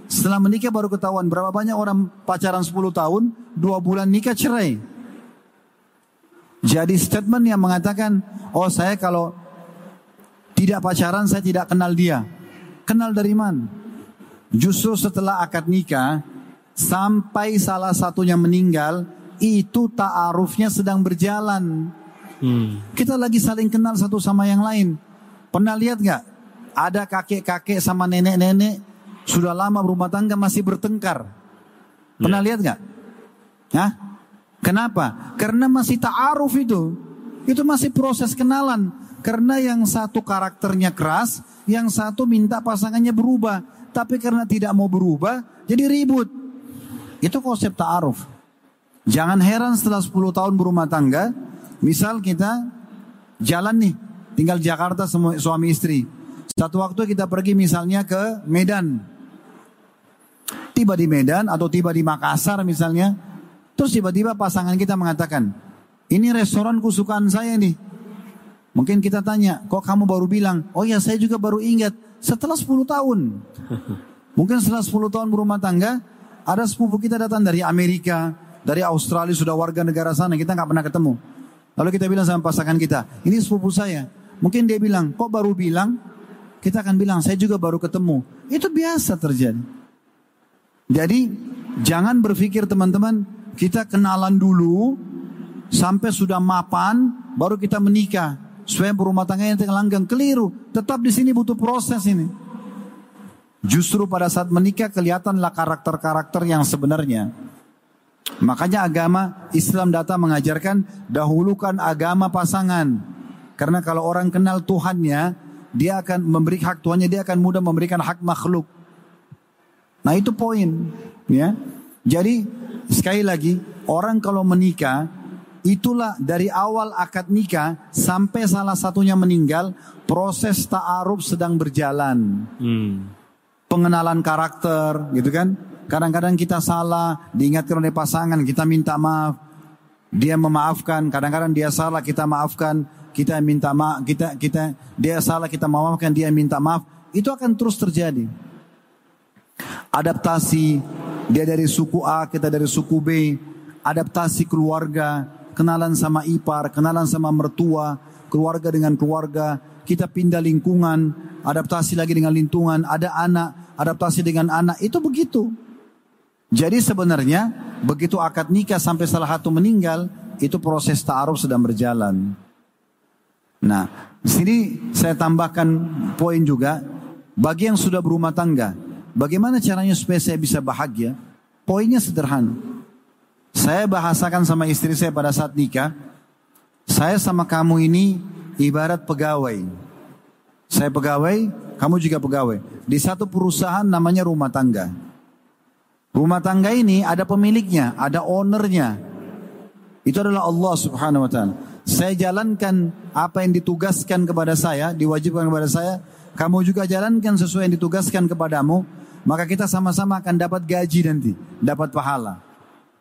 Setelah menikah baru ketahuan berapa banyak orang pacaran 10 tahun, dua bulan nikah cerai. Jadi statement yang mengatakan, oh saya kalau tidak pacaran saya tidak kenal dia. Kenal dari mana? Justru setelah akad nikah, sampai salah satunya meninggal, itu ta'arufnya sedang berjalan. Hmm. Kita lagi saling kenal satu sama yang lain. Pernah lihat gak? Ada kakek-kakek sama nenek-nenek sudah lama berumah tangga masih bertengkar. Pernah yeah. lihat nggak? Hah? Kenapa? Karena masih ta'aruf itu. Itu masih proses kenalan. Karena yang satu karakternya keras, yang satu minta pasangannya berubah. Tapi karena tidak mau berubah, jadi ribut. Itu konsep ta'aruf. Jangan heran setelah 10 tahun berumah tangga, misal kita jalan nih, tinggal Jakarta suami istri. Satu waktu kita pergi misalnya ke Medan. Tiba di Medan atau tiba di Makassar misalnya. Terus tiba-tiba pasangan kita mengatakan, ini restoran kesukaan saya nih. Mungkin kita tanya, kok kamu baru bilang? Oh ya saya juga baru ingat. Setelah 10 tahun. Mungkin setelah 10 tahun berumah tangga, ada sepupu kita datang dari Amerika, dari Australia, sudah warga negara sana, kita nggak pernah ketemu. Lalu kita bilang sama pasangan kita, ini sepupu saya. Mungkin dia bilang, kok baru bilang? kita akan bilang saya juga baru ketemu. Itu biasa terjadi. Jadi jangan berpikir teman-teman kita kenalan dulu sampai sudah mapan baru kita menikah. Supaya berumah tangga yang langgang keliru. Tetap di sini butuh proses ini. Justru pada saat menikah kelihatanlah karakter-karakter yang sebenarnya. Makanya agama Islam datang mengajarkan dahulukan agama pasangan. Karena kalau orang kenal Tuhannya, dia akan memberi hak tuannya, dia akan mudah memberikan hak makhluk. Nah itu poin, ya. Jadi sekali lagi orang kalau menikah itulah dari awal akad nikah sampai salah satunya meninggal proses ta'aruf sedang berjalan. Hmm. Pengenalan karakter, gitu kan? Kadang-kadang kita salah, diingatkan oleh pasangan, kita minta maaf. Dia memaafkan, kadang-kadang dia salah, kita maafkan kita minta maaf, kita kita dia salah kita maafkan, dia minta maaf, itu akan terus terjadi. Adaptasi dia dari suku A, kita dari suku B, adaptasi keluarga, kenalan sama ipar, kenalan sama mertua, keluarga dengan keluarga, kita pindah lingkungan, adaptasi lagi dengan lingkungan, ada anak, adaptasi dengan anak, itu begitu. Jadi sebenarnya begitu akad nikah sampai salah satu meninggal, itu proses ta'aruf sedang berjalan. Nah, di sini saya tambahkan poin juga, bagi yang sudah berumah tangga, bagaimana caranya supaya saya bisa bahagia? Poinnya sederhana. Saya bahasakan sama istri saya pada saat nikah, saya sama kamu ini ibarat pegawai. Saya pegawai, kamu juga pegawai. Di satu perusahaan namanya rumah tangga. Rumah tangga ini ada pemiliknya, ada ownernya. Itu adalah Allah subhanahu wa ta'ala. Saya jalankan apa yang ditugaskan kepada saya, diwajibkan kepada saya. Kamu juga jalankan sesuai yang ditugaskan kepadamu. Maka kita sama-sama akan dapat gaji nanti, dapat pahala.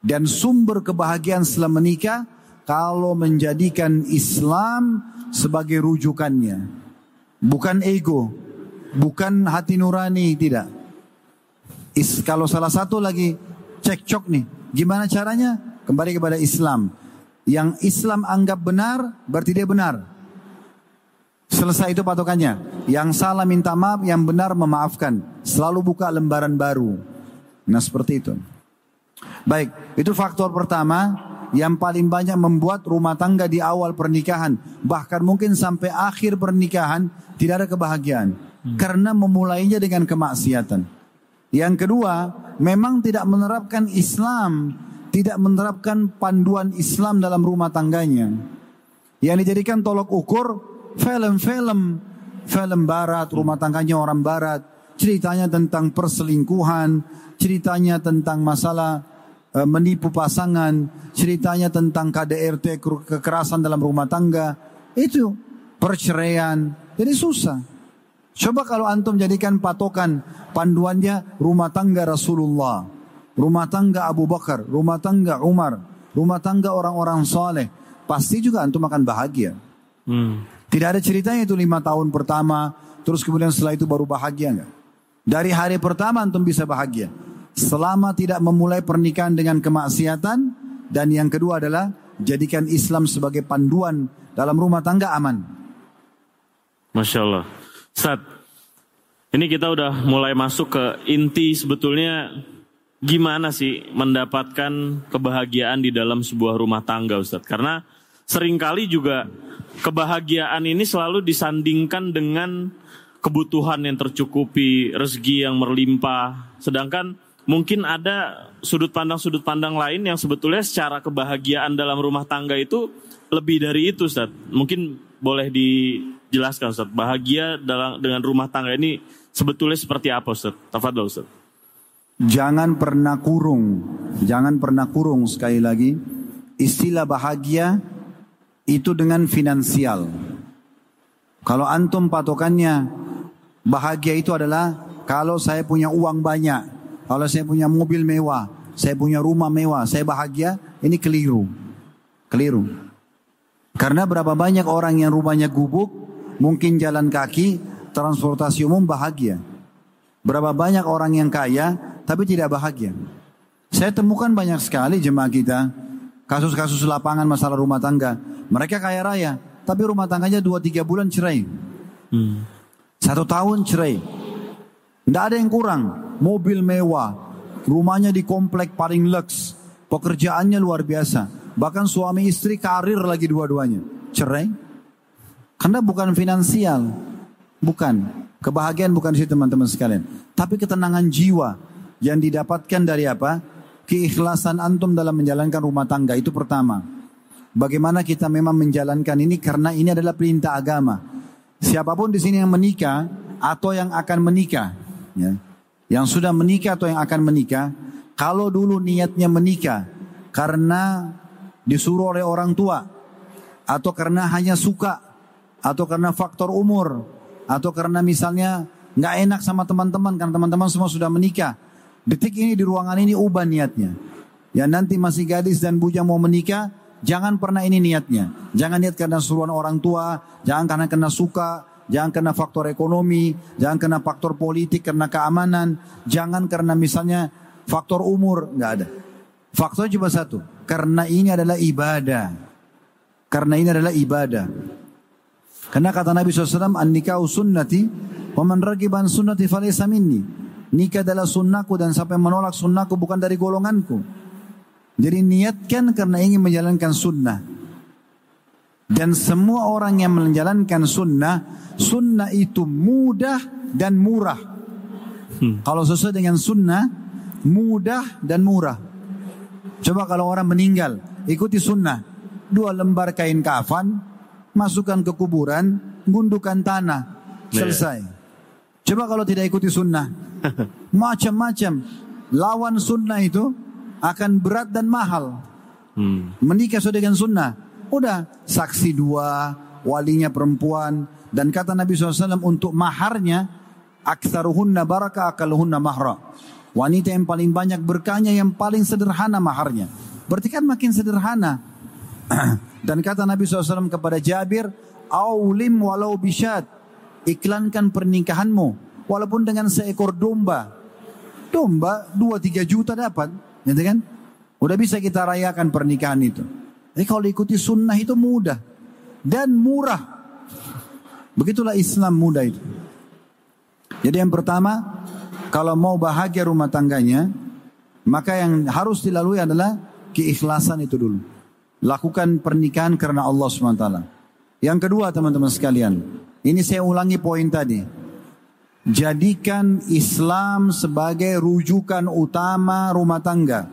Dan sumber kebahagiaan setelah menikah, kalau menjadikan Islam sebagai rujukannya. Bukan ego, bukan hati nurani, tidak. Is, kalau salah satu lagi cekcok nih, gimana caranya? Kembali kepada Islam. Yang Islam anggap benar, berarti dia benar. Selesai itu patokannya. Yang salah minta maaf, yang benar memaafkan. Selalu buka lembaran baru. Nah seperti itu. Baik, itu faktor pertama yang paling banyak membuat rumah tangga di awal pernikahan. Bahkan mungkin sampai akhir pernikahan tidak ada kebahagiaan. Hmm. Karena memulainya dengan kemaksiatan. Yang kedua, memang tidak menerapkan Islam, tidak menerapkan panduan Islam dalam rumah tangganya. Yang dijadikan tolok ukur film-film, film barat, rumah tangganya orang barat, ceritanya tentang perselingkuhan, ceritanya tentang masalah uh, menipu pasangan, ceritanya tentang KDRT kekerasan dalam rumah tangga, itu perceraian. Jadi susah. Coba kalau antum jadikan patokan panduannya rumah tangga Rasulullah, rumah tangga Abu Bakar, rumah tangga Umar, rumah tangga orang-orang soleh, pasti juga antum akan bahagia. Hmm. Tidak ada ceritanya itu lima tahun pertama, terus kemudian setelah itu baru bahagia enggak? Dari hari pertama antum bisa bahagia. Selama tidak memulai pernikahan dengan kemaksiatan dan yang kedua adalah jadikan Islam sebagai panduan dalam rumah tangga aman. Masya Allah. Ustaz, ini kita udah mulai masuk ke inti sebetulnya gimana sih mendapatkan kebahagiaan di dalam sebuah rumah tangga Ustaz. Karena sering kali juga kebahagiaan ini selalu disandingkan dengan kebutuhan yang tercukupi, rezeki yang berlimpah. Sedangkan mungkin ada sudut pandang-sudut pandang lain yang sebetulnya secara kebahagiaan dalam rumah tangga itu lebih dari itu Ustaz. Mungkin boleh dijelaskan Ustaz, bahagia dalam dengan rumah tangga ini sebetulnya seperti apa Ustaz? Tafadhol Ustaz. Jangan pernah kurung, jangan pernah kurung sekali lagi. Istilah bahagia itu dengan finansial. Kalau antum patokannya bahagia itu adalah kalau saya punya uang banyak, kalau saya punya mobil mewah, saya punya rumah mewah, saya bahagia, ini keliru. Keliru. Karena berapa banyak orang yang rumahnya gubuk, mungkin jalan kaki, transportasi umum bahagia. Berapa banyak orang yang kaya, tapi tidak bahagia. Saya temukan banyak sekali jemaah kita, kasus-kasus lapangan masalah rumah tangga. Mereka kaya raya, tapi rumah tangganya 2-3 bulan cerai. Hmm. Satu tahun cerai. Tidak ada yang kurang. Mobil mewah, rumahnya di komplek paling lux, pekerjaannya luar biasa. Bahkan suami istri karir lagi dua-duanya. Cerai. Karena bukan finansial. Bukan. Kebahagiaan bukan di situ teman-teman sekalian. Tapi ketenangan jiwa yang didapatkan dari apa? Keikhlasan antum dalam menjalankan rumah tangga itu pertama. Bagaimana kita memang menjalankan ini karena ini adalah perintah agama. Siapa pun di sini yang menikah atau yang akan menikah, ya, yang sudah menikah atau yang akan menikah, kalau dulu niatnya menikah karena disuruh oleh orang tua atau karena hanya suka atau karena faktor umur atau karena misalnya nggak enak sama teman-teman karena teman-teman semua sudah menikah detik ini di ruangan ini ubah niatnya ya nanti masih gadis dan bujang mau menikah jangan pernah ini niatnya jangan niat karena suruhan orang tua jangan karena kena suka jangan karena faktor ekonomi jangan karena faktor politik karena keamanan jangan karena misalnya faktor umur nggak ada faktor cuma satu karena ini adalah ibadah. Karena ini adalah ibadah. Karena kata Nabi SAW, An-nikahu sunnati, wa man ragiban sunnati falaysa minni. Nikah adalah sunnahku dan yang menolak sunnahku bukan dari golonganku. Jadi niatkan karena ingin menjalankan sunnah. Dan semua orang yang menjalankan sunnah, sunnah itu mudah dan murah. Hmm. Kalau sesuai dengan sunnah, mudah dan murah. Coba kalau orang meninggal, ikuti sunnah. Dua lembar kain kafan, masukkan ke kuburan, gundukan tanah, iya. selesai. Coba kalau tidak ikuti sunnah, macam-macam. Lawan sunnah itu akan berat dan mahal. Hmm. Menikah sesuai dengan sunnah. Udah saksi dua, walinya perempuan. Dan kata Nabi SAW untuk maharnya, aksaruhunna baraka akaluhunna mahra. Wanita yang paling banyak berkahnya yang paling sederhana maharnya. Berarti kan makin sederhana. Dan kata Nabi SAW kepada Jabir, Aulim walau bisyad. Iklankan pernikahanmu. Walaupun dengan seekor domba. Domba 2-3 juta dapat. Gitu kan? Udah bisa kita rayakan pernikahan itu. Jadi kalau ikuti sunnah itu mudah. Dan murah. Begitulah Islam mudah itu. Jadi yang pertama, kalau mau bahagia rumah tangganya, maka yang harus dilalui adalah keikhlasan itu dulu. Lakukan pernikahan karena Allah SWT. Yang kedua teman-teman sekalian, ini saya ulangi poin tadi. Jadikan Islam sebagai rujukan utama rumah tangga.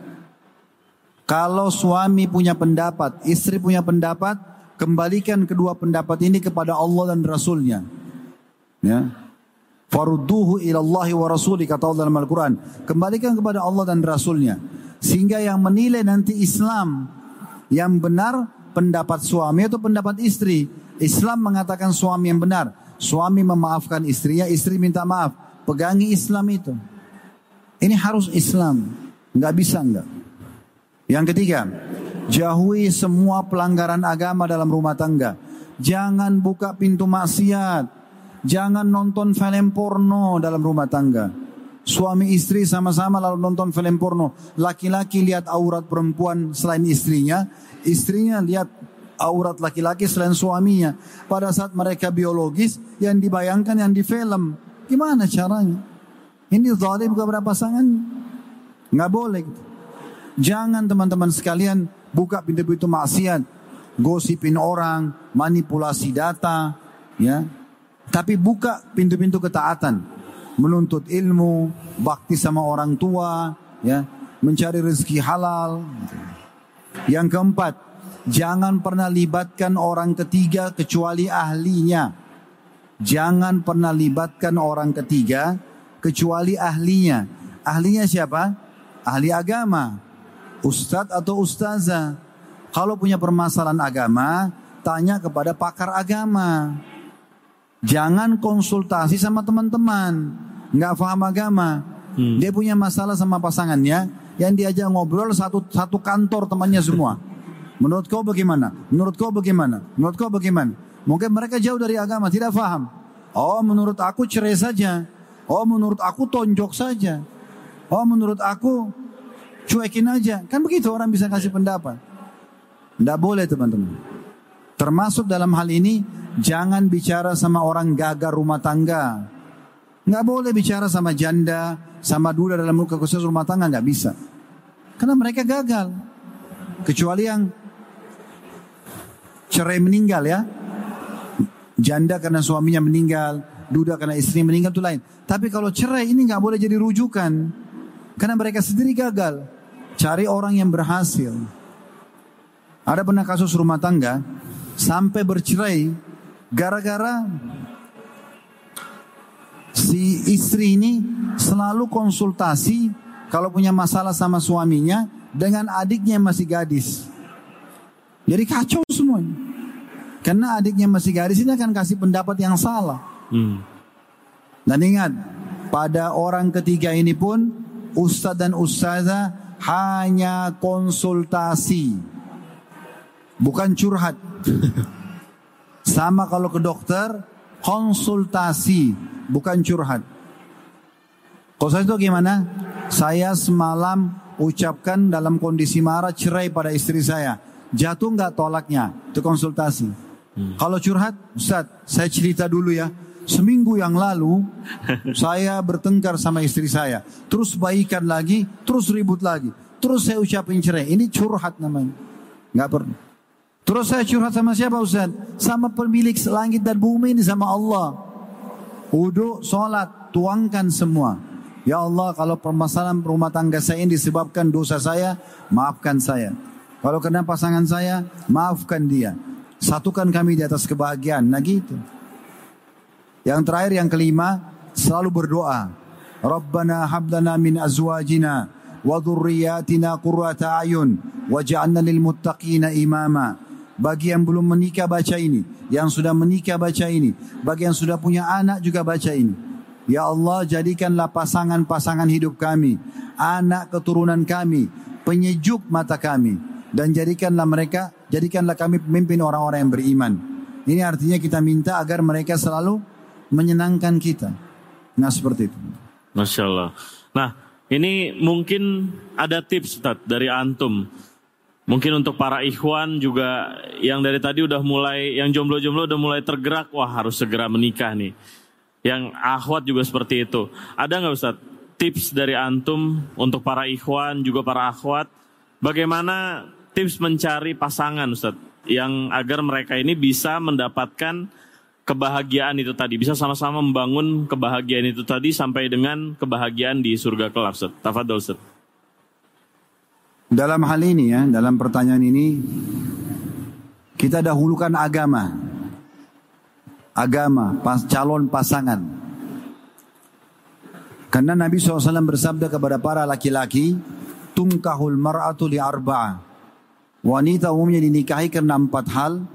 Kalau suami punya pendapat, istri punya pendapat, kembalikan kedua pendapat ini kepada Allah dan Rasulnya. Ya. Farudduhu ilallahi wa rasuli kata Allah dalam Al-Quran. Kembalikan kepada Allah dan Rasulnya. Sehingga yang menilai nanti Islam yang benar pendapat suami atau pendapat istri. Islam mengatakan suami yang benar. Suami memaafkan istrinya, istri minta maaf. Pegangi Islam itu. Ini harus Islam. Nggak bisa nggak. Yang ketiga, jauhi semua pelanggaran agama dalam rumah tangga. Jangan buka pintu maksiat. Jangan nonton film porno dalam rumah tangga. Suami istri sama-sama lalu nonton film porno. Laki-laki lihat aurat perempuan selain istrinya. Istrinya lihat aurat laki-laki selain suaminya. Pada saat mereka biologis yang dibayangkan yang di film. Gimana caranya? Ini zalim kepada pasangan? Nggak boleh. Jangan teman-teman sekalian buka pintu-pintu maksiat. Gosipin orang, manipulasi data. ya. Tapi buka pintu-pintu ketaatan. Menuntut ilmu, bakti sama orang tua, ya, mencari rezeki halal. Yang keempat, Jangan pernah libatkan orang ketiga kecuali ahlinya. Jangan pernah libatkan orang ketiga kecuali ahlinya. Ahlinya siapa? Ahli agama. Ustadz atau ustazah. Kalau punya permasalahan agama, tanya kepada pakar agama. Jangan konsultasi sama teman-teman. Nggak paham agama. Hmm. Dia punya masalah sama pasangannya, yang diajak ngobrol satu satu kantor temannya semua. Menurut kau bagaimana? Menurut kau bagaimana? Menurut kau bagaimana? Mungkin mereka jauh dari agama, tidak faham. Oh, menurut aku cerai saja. Oh, menurut aku tonjok saja. Oh, menurut aku cuekin aja. Kan begitu orang bisa kasih pendapat. Tidak boleh teman-teman. Termasuk dalam hal ini, jangan bicara sama orang gagal rumah tangga. Nggak boleh bicara sama janda, sama duda dalam muka khusus rumah tangga, nggak bisa. Karena mereka gagal. Kecuali yang cerai meninggal ya. Janda karena suaminya meninggal, duda karena istri meninggal itu lain. Tapi kalau cerai ini nggak boleh jadi rujukan. Karena mereka sendiri gagal. Cari orang yang berhasil. Ada pernah kasus rumah tangga sampai bercerai gara-gara si istri ini selalu konsultasi kalau punya masalah sama suaminya dengan adiknya yang masih gadis. Jadi kacau semuanya. Karena adiknya masih gadis ini akan kasih pendapat yang salah. Hmm. Dan ingat, pada orang ketiga ini pun ustadz dan ustazah hanya konsultasi. Bukan curhat. Sama kalau ke dokter, konsultasi, bukan curhat. Kalau itu gimana? Saya semalam ucapkan dalam kondisi marah cerai pada istri saya. Jatuh nggak tolaknya? Itu konsultasi. Hmm. Kalau curhat, Ustaz, saya cerita dulu ya. Seminggu yang lalu saya bertengkar sama istri saya. Terus baikan lagi, terus ribut lagi. Terus saya ucapin cerai. Ini curhat namanya. Nggak perlu. Terus saya curhat sama siapa Ustaz? Sama pemilik langit dan bumi ini sama Allah. Wudhu, sholat, tuangkan semua. Ya Allah kalau permasalahan rumah tangga saya ini disebabkan dosa saya, maafkan saya. Kalau kena pasangan saya, maafkan dia. Satukan kami di atas kebahagiaan. Nah gitu. Yang terakhir yang kelima, selalu berdoa. Rabbana hablana min azwajina wa dhurriyyatina qurrata ayun waj'alna lil muttaqina imama. Bagi yang belum menikah baca ini, yang sudah menikah baca ini, bagi yang sudah punya anak juga baca ini. Ya Allah jadikanlah pasangan-pasangan hidup kami, anak keturunan kami, penyejuk mata kami dan jadikanlah mereka, jadikanlah kami pemimpin orang-orang yang beriman. Ini artinya kita minta agar mereka selalu menyenangkan kita. Nah seperti itu. Masya Allah. Nah ini mungkin ada tips Ustaz, dari Antum. Mungkin untuk para ikhwan juga yang dari tadi udah mulai, yang jomblo-jomblo udah mulai tergerak, wah harus segera menikah nih. Yang akhwat juga seperti itu. Ada nggak Ustaz tips dari Antum untuk para ikhwan juga para akhwat, bagaimana tips mencari pasangan Ustaz? Yang agar mereka ini bisa mendapatkan kebahagiaan itu tadi bisa sama-sama membangun kebahagiaan itu tadi sampai dengan kebahagiaan di surga kelak Ustaz. Tafadhol Ustaz. Dalam hal ini ya, dalam pertanyaan ini kita dahulukan agama. Agama, pas, calon pasangan. Karena Nabi SAW bersabda kepada para laki-laki, Tungkahul mar'atu li. Wanita umumnya dinikahi karena empat hal.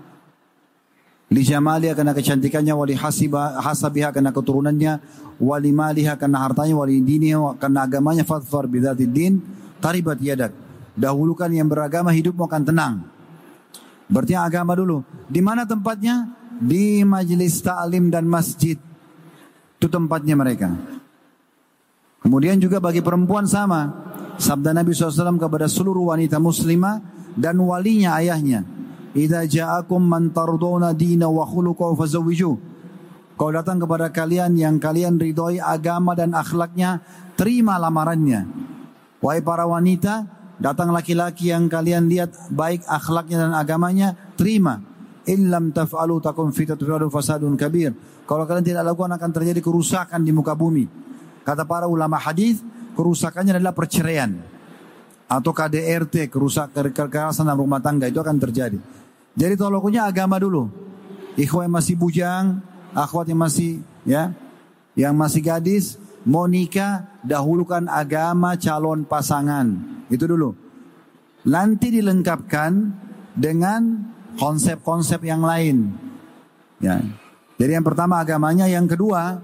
Li jamaliha karena kecantikannya, wali hasiba, hasabiha karena keturunannya, wali maliha karena hartanya, wali diniha karena agamanya, fadfar bidhati din, taribat yadak. Dahulukan yang beragama hidupmu akan tenang. Berarti agama dulu. Di mana tempatnya? Di majelis ta'lim dan masjid. Itu tempatnya mereka. Kemudian juga bagi perempuan sama. Sabda Nabi SAW kepada seluruh wanita muslimah dan walinya ayahnya. Idza ja'akum man tarduna dina wa khuluquhu fazawwiju. Kau datang kepada kalian yang kalian ridhoi agama dan akhlaknya, terima lamarannya. Wahai para wanita, datang laki-laki yang kalian lihat baik akhlaknya dan agamanya, terima. Illam taf'alu takum fitatun fasadun kabir. Kalau kalian tidak lakukan akan terjadi kerusakan di muka bumi. Kata para ulama hadis, kerusakannya adalah perceraian atau KDRT, kerusakan kekerasan dalam rumah tangga itu akan terjadi. Jadi tolongnya agama dulu. Ikhwan yang masih bujang, akhwat yang masih ya, yang masih gadis, mau nikah, dahulukan agama calon pasangan. Itu dulu. Nanti dilengkapkan dengan konsep-konsep yang lain. Ya. Jadi yang pertama agamanya, yang kedua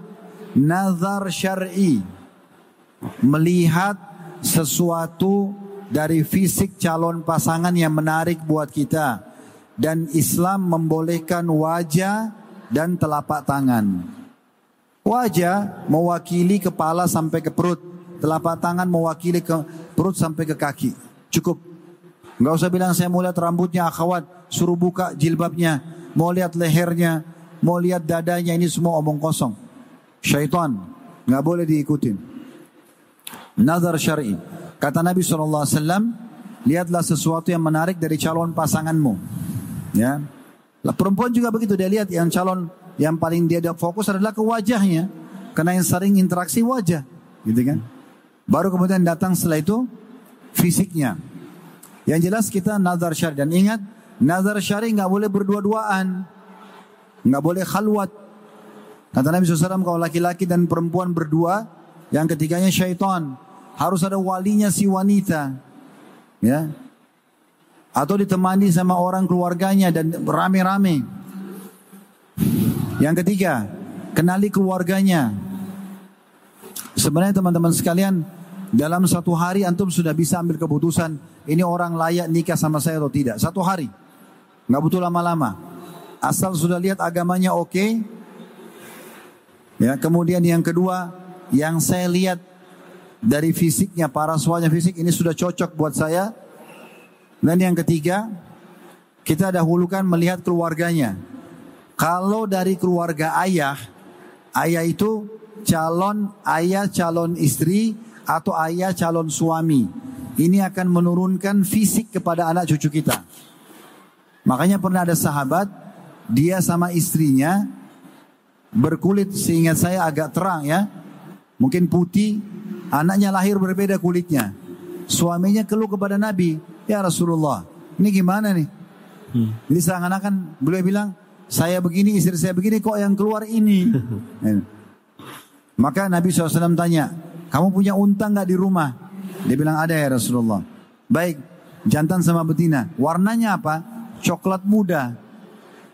nazar syar'i. Melihat sesuatu dari fisik calon pasangan yang menarik buat kita dan Islam membolehkan wajah dan telapak tangan. Wajah mewakili kepala sampai ke perut, telapak tangan mewakili ke perut sampai ke kaki. Cukup. Enggak usah bilang saya mau lihat rambutnya akhwat, suruh buka jilbabnya, mau lihat lehernya, mau lihat dadanya, ini semua omong kosong. Syaitan, nggak boleh diikutin. Nazar syar'i. Kata Nabi SAW, lihatlah sesuatu yang menarik dari calon pasanganmu. Ya. Lah perempuan juga begitu dia lihat yang calon yang paling dia fokus adalah ke wajahnya. Karena yang sering interaksi wajah, gitu kan. Baru kemudian datang setelah itu fisiknya. Yang jelas kita nazar syari dan ingat nazar syari nggak boleh berdua-duaan, nggak boleh khalwat. Kata Nabi SAW kalau laki-laki dan perempuan berdua, yang ketiganya syaitan harus ada walinya si wanita, ya atau ditemani sama orang keluarganya dan rame-rame. Yang ketiga, kenali keluarganya. Sebenarnya teman-teman sekalian, dalam satu hari antum sudah bisa ambil keputusan ini orang layak nikah sama saya atau tidak. Satu hari, nggak butuh lama-lama. Asal sudah lihat agamanya oke. Okay. Ya, kemudian yang kedua, yang saya lihat dari fisiknya, para paraswanya fisik ini sudah cocok buat saya. Dan yang ketiga, kita dahulukan melihat keluarganya. Kalau dari keluarga ayah, ayah itu calon ayah calon istri atau ayah calon suami. Ini akan menurunkan fisik kepada anak cucu kita. Makanya pernah ada sahabat, dia sama istrinya berkulit seingat saya agak terang ya. Mungkin putih, anaknya lahir berbeda kulitnya. Suaminya keluh kepada Nabi, ya Rasulullah, ini gimana nih? Hmm. Jadi seakan-akan beliau bilang, saya begini, istri saya begini, kok yang keluar ini? Maka Nabi SAW tanya, kamu punya unta nggak di rumah? Dia bilang ada ya Rasulullah. Baik, jantan sama betina. Warnanya apa? Coklat muda.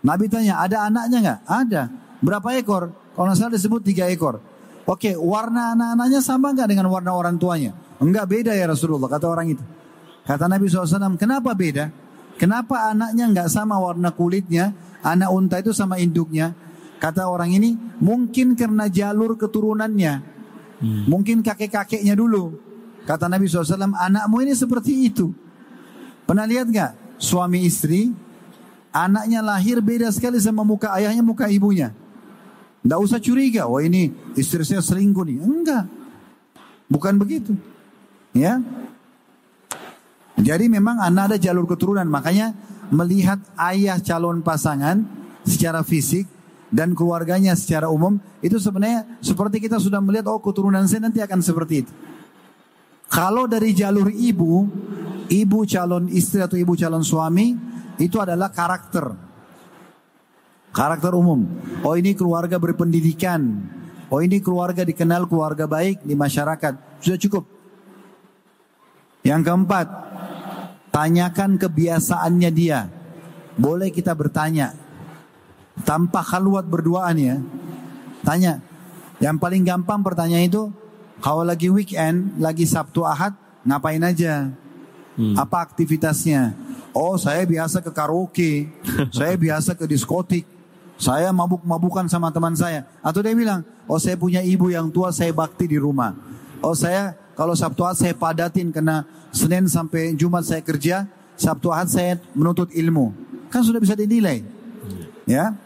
Nabi tanya, ada anaknya nggak? Ada. Berapa ekor? Kalau nggak salah disebut tiga ekor. Oke, warna anak-anaknya sama nggak dengan warna orang tuanya? Enggak beda ya Rasulullah, kata orang itu. Kata Nabi SAW, kenapa beda? Kenapa anaknya nggak sama warna kulitnya? Anak unta itu sama induknya. Kata orang ini, mungkin karena jalur keturunannya. Hmm. Mungkin kakek-kakeknya dulu. Kata Nabi SAW, anakmu ini seperti itu. Pernah lihat nggak suami istri, anaknya lahir beda sekali sama muka ayahnya, muka ibunya. Tidak usah curiga, wah ini istri saya selingkuh nih. Enggak, bukan begitu. Ya, jadi memang anak ada jalur keturunan. Makanya melihat ayah calon pasangan secara fisik dan keluarganya secara umum itu sebenarnya seperti kita sudah melihat oh keturunan saya nanti akan seperti itu. Kalau dari jalur ibu, ibu calon istri atau ibu calon suami itu adalah karakter. Karakter umum. Oh ini keluarga berpendidikan. Oh ini keluarga dikenal keluarga baik di masyarakat. Sudah cukup. Yang keempat, tanyakan kebiasaannya dia. Boleh kita bertanya, tanpa khaluat berduaan ya. Tanya. Yang paling gampang pertanyaan itu kalau lagi weekend, lagi Sabtu Ahad, ngapain aja? Hmm. Apa aktivitasnya? Oh, saya biasa ke karaoke. saya biasa ke diskotik. Saya mabuk-mabukan sama teman saya. Atau dia bilang, oh saya punya ibu yang tua, saya bakti di rumah. Oh saya kalau Sabtu Ahad saya padatin karena Senin sampai Jumat saya kerja, Sabtu Ahad saya menuntut ilmu. Kan sudah bisa dinilai. Ya.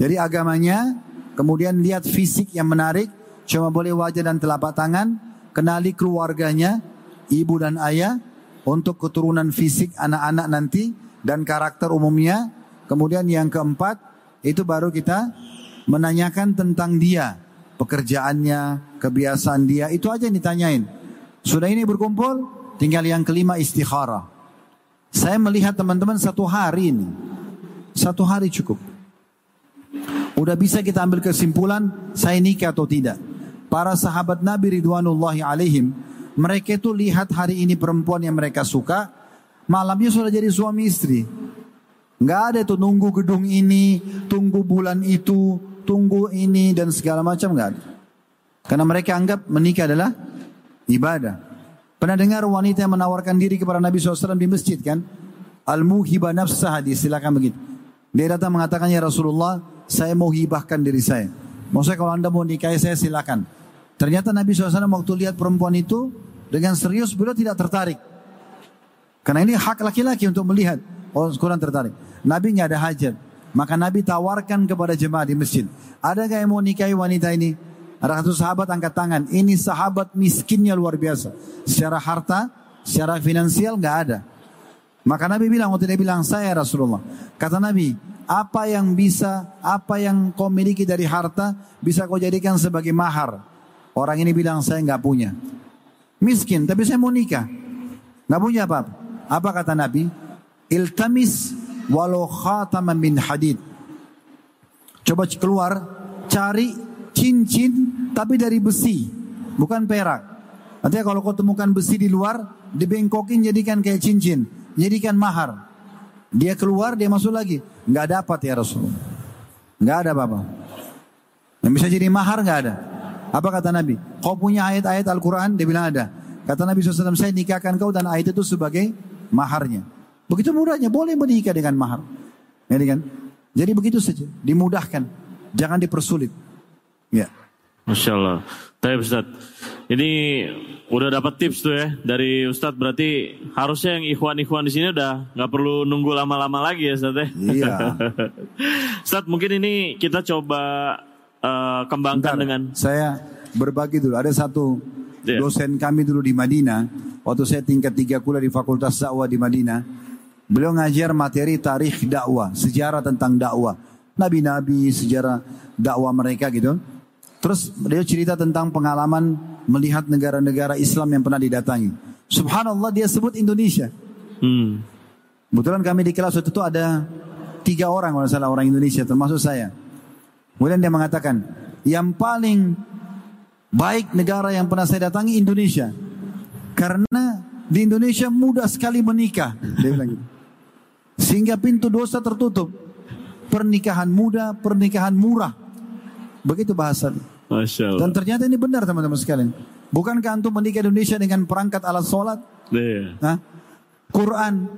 Jadi agamanya, kemudian lihat fisik yang menarik, cuma boleh wajah dan telapak tangan, kenali keluarganya, ibu dan ayah, untuk keturunan fisik anak-anak nanti, dan karakter umumnya. Kemudian yang keempat, itu baru kita menanyakan tentang dia, pekerjaannya, kebiasaan dia, itu aja yang ditanyain. Sudah ini berkumpul, tinggal yang kelima istikharah. Saya melihat teman-teman satu hari ini, satu hari cukup. Udah bisa kita ambil kesimpulan saya nikah atau tidak. Para sahabat Nabi Ridwanullahi alaihim, mereka itu lihat hari ini perempuan yang mereka suka, malamnya sudah jadi suami istri. Nggak ada tuh nunggu gedung ini, tunggu bulan itu, tunggu ini dan segala macam nggak ada. Karena mereka anggap menikah adalah ibadah. Pernah dengar wanita yang menawarkan diri kepada Nabi SAW di masjid kan? Al-muhiba nafsah silakan begitu. Dia datang mengatakan ya Rasulullah, saya mau hibahkan diri saya. Maksudnya kalau anda mau nikahi saya silakan. Ternyata Nabi SAW waktu lihat perempuan itu dengan serius beliau tidak tertarik. Karena ini hak laki-laki untuk melihat. Oh kurang tertarik. Nabi nggak ada hajat. Maka Nabi tawarkan kepada jemaah di masjid. Ada gak yang mau nikahi wanita ini? Ada satu sahabat angkat tangan. Ini sahabat miskinnya luar biasa. Secara harta, secara finansial nggak ada. Maka Nabi bilang waktu dia bilang saya Rasulullah. Kata Nabi, apa yang bisa, apa yang kau miliki dari harta bisa kau jadikan sebagai mahar. Orang ini bilang saya nggak punya. Miskin, tapi saya mau nikah. Nggak punya apa-apa. Apa kata Nabi? Iltamis walau khataman min hadid. Coba keluar, cari cincin tapi dari besi, bukan perak. Artinya kalau kau temukan besi di luar, dibengkokin jadikan kayak cincin jadikan mahar. Dia keluar, dia masuk lagi. Nggak dapat ya Rasulullah. Nggak ada apa-apa. Yang bisa jadi mahar nggak ada. Apa kata Nabi? Kau punya ayat-ayat Al-Quran? Dia bilang ada. Kata Nabi SAW, saya nikahkan kau dan ayat itu sebagai maharnya. Begitu mudahnya, boleh menikah dengan mahar. Ya, kan? Jadi begitu saja, dimudahkan. Jangan dipersulit. Ya. Masya Allah. Tapi Ustaz, Ini udah dapat tips tuh ya dari Ustadz berarti harusnya yang ikhwan-ikhwan di sini udah nggak perlu nunggu lama-lama lagi ya Ustadz ya. Iya. Ustadz mungkin ini kita coba uh, kembangkan Bentar, dengan saya berbagi dulu. Ada satu Iya. dosen kami dulu di Madinah. Waktu saya tingkat tiga kuliah di Fakultas Dakwah di Madinah. Beliau ngajar materi tarikh dakwah, sejarah tentang dakwah. Nabi-nabi, sejarah dakwah mereka gitu. Terus beliau cerita tentang pengalaman melihat negara-negara Islam yang pernah didatangi. Subhanallah dia sebut Indonesia. hmm, Kebetulan kami di kelas waktu itu ada tiga orang kalau salah orang Indonesia termasuk saya. Kemudian dia mengatakan yang paling baik negara yang pernah saya datangi Indonesia karena di Indonesia mudah sekali menikah. Dia bilang gitu. Sehingga pintu dosa tertutup. Pernikahan muda, pernikahan murah. Begitu bahasa. masya Allah. Dan ternyata ini benar teman-teman sekalian. Bukankah antum menikah di Indonesia dengan perangkat alat sholat? Iya. Hah? Quran,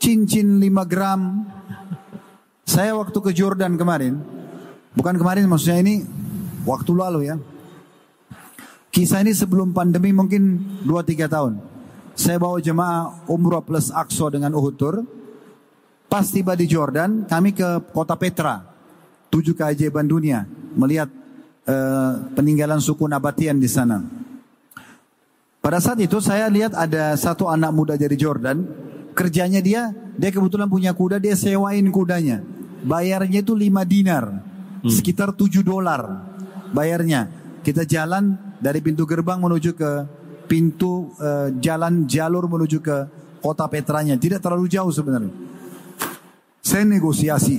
cincin 5 gram. Saya waktu ke Jordan kemarin, bukan kemarin maksudnya ini waktu lalu ya. Kisah ini sebelum pandemi mungkin 2-3 tahun. Saya bawa jemaah umrah plus Aqsa dengan Uhud Tour. Pas tiba di Jordan, kami ke kota Petra. Tujuh keajaiban dunia. Melihat eh, peninggalan suku Nabatian di sana. Pada saat itu saya lihat ada satu anak muda dari Jordan. Kerjanya dia, dia kebetulan punya kuda, dia sewain kudanya. Bayarnya itu 5 dinar. Sekitar 7 dolar bayarnya. Kita jalan dari pintu gerbang menuju ke pintu eh, jalan jalur menuju ke kota Petranya. Tidak terlalu jauh sebenarnya. Saya negosiasi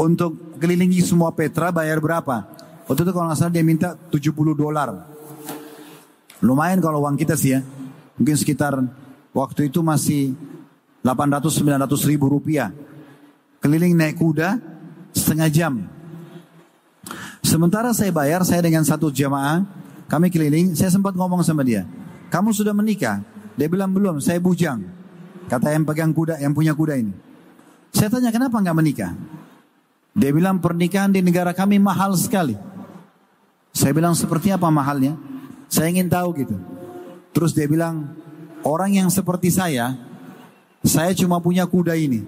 untuk kelilingi semua Petra bayar berapa? Waktu itu kalau nggak salah dia minta 70 dolar. Lumayan kalau uang kita sih ya. Mungkin sekitar waktu itu masih 800-900 ribu rupiah. Keliling naik kuda setengah jam. Sementara saya bayar, saya dengan satu jamaah, kami keliling, saya sempat ngomong sama dia. Kamu sudah menikah? Dia bilang belum, saya bujang. Kata yang pegang kuda, yang punya kuda ini. Saya tanya kenapa nggak menikah? Dia bilang pernikahan di negara kami mahal sekali. Saya bilang seperti apa mahalnya? Saya ingin tahu gitu. Terus dia bilang, orang yang seperti saya, saya cuma punya kuda ini.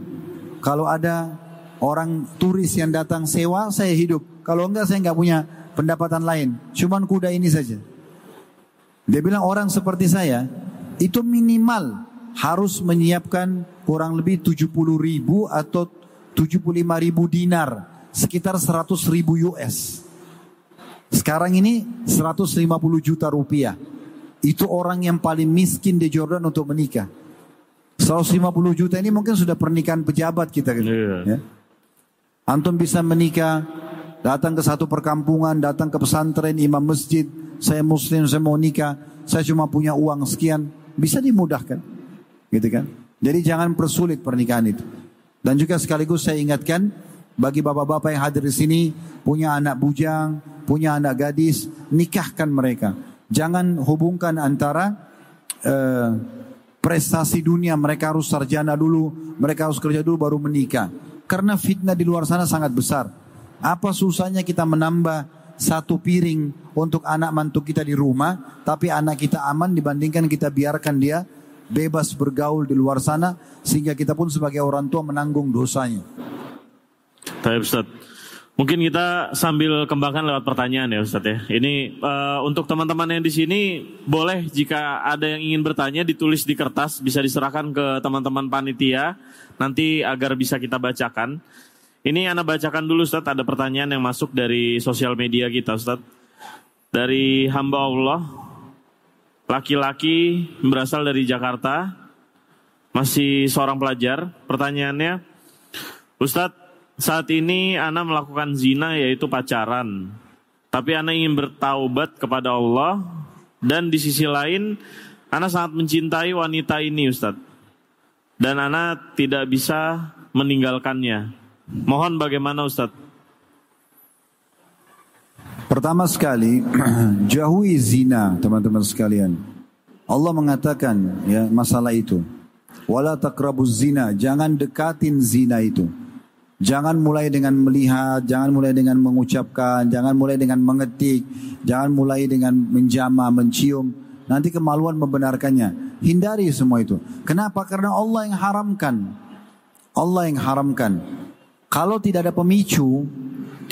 Kalau ada orang turis yang datang sewa, saya hidup. Kalau enggak, saya nggak punya pendapatan lain. Cuman kuda ini saja. Dia bilang orang seperti saya, itu minimal harus menyiapkan kurang lebih 70 ribu atau 75 ribu dinar. Sekitar 100 ribu US. Sekarang ini 150 juta rupiah. Itu orang yang paling miskin di Jordan untuk menikah. 150 juta ini mungkin sudah pernikahan pejabat kita gitu. Iya. Ya. Antum bisa menikah, datang ke satu perkampungan, datang ke pesantren, imam masjid, saya muslim, saya mau nikah, saya cuma punya uang sekian, bisa dimudahkan. Gitu kan? Jadi jangan persulit pernikahan itu. Dan juga sekaligus saya ingatkan bagi bapak-bapak yang hadir di sini punya anak bujang, punya anak gadis, nikahkan mereka. Jangan hubungkan antara eh, prestasi dunia mereka harus sarjana dulu, mereka harus kerja dulu baru menikah. Karena fitnah di luar sana sangat besar. Apa susahnya kita menambah satu piring untuk anak mantu kita di rumah, tapi anak kita aman dibandingkan kita biarkan dia bebas bergaul di luar sana, sehingga kita pun sebagai orang tua menanggung dosanya. Baik Ustaz. Mungkin kita sambil kembangkan lewat pertanyaan ya Ustaz ya. Ini eh, untuk teman-teman yang di sini boleh jika ada yang ingin bertanya ditulis di kertas bisa diserahkan ke teman-teman panitia nanti agar bisa kita bacakan. Ini Anda bacakan dulu Ustaz ada pertanyaan yang masuk dari sosial media kita Ustaz. Dari hamba Allah laki-laki berasal dari Jakarta masih seorang pelajar. Pertanyaannya Ustadz saat ini Ana melakukan zina yaitu pacaran. Tapi Ana ingin bertaubat kepada Allah dan di sisi lain Ana sangat mencintai wanita ini Ustadz. Dan Ana tidak bisa meninggalkannya. Mohon bagaimana Ustadz? Pertama sekali, jauhi zina, teman-teman sekalian. Allah mengatakan ya masalah itu. Wala taqrabuz zina, jangan dekatin zina itu. Jangan mulai dengan melihat, jangan mulai dengan mengucapkan, jangan mulai dengan mengetik, jangan mulai dengan menjama, mencium. Nanti kemaluan membenarkannya. Hindari semua itu. Kenapa? Karena Allah yang haramkan. Allah yang haramkan. Kalau tidak ada pemicu,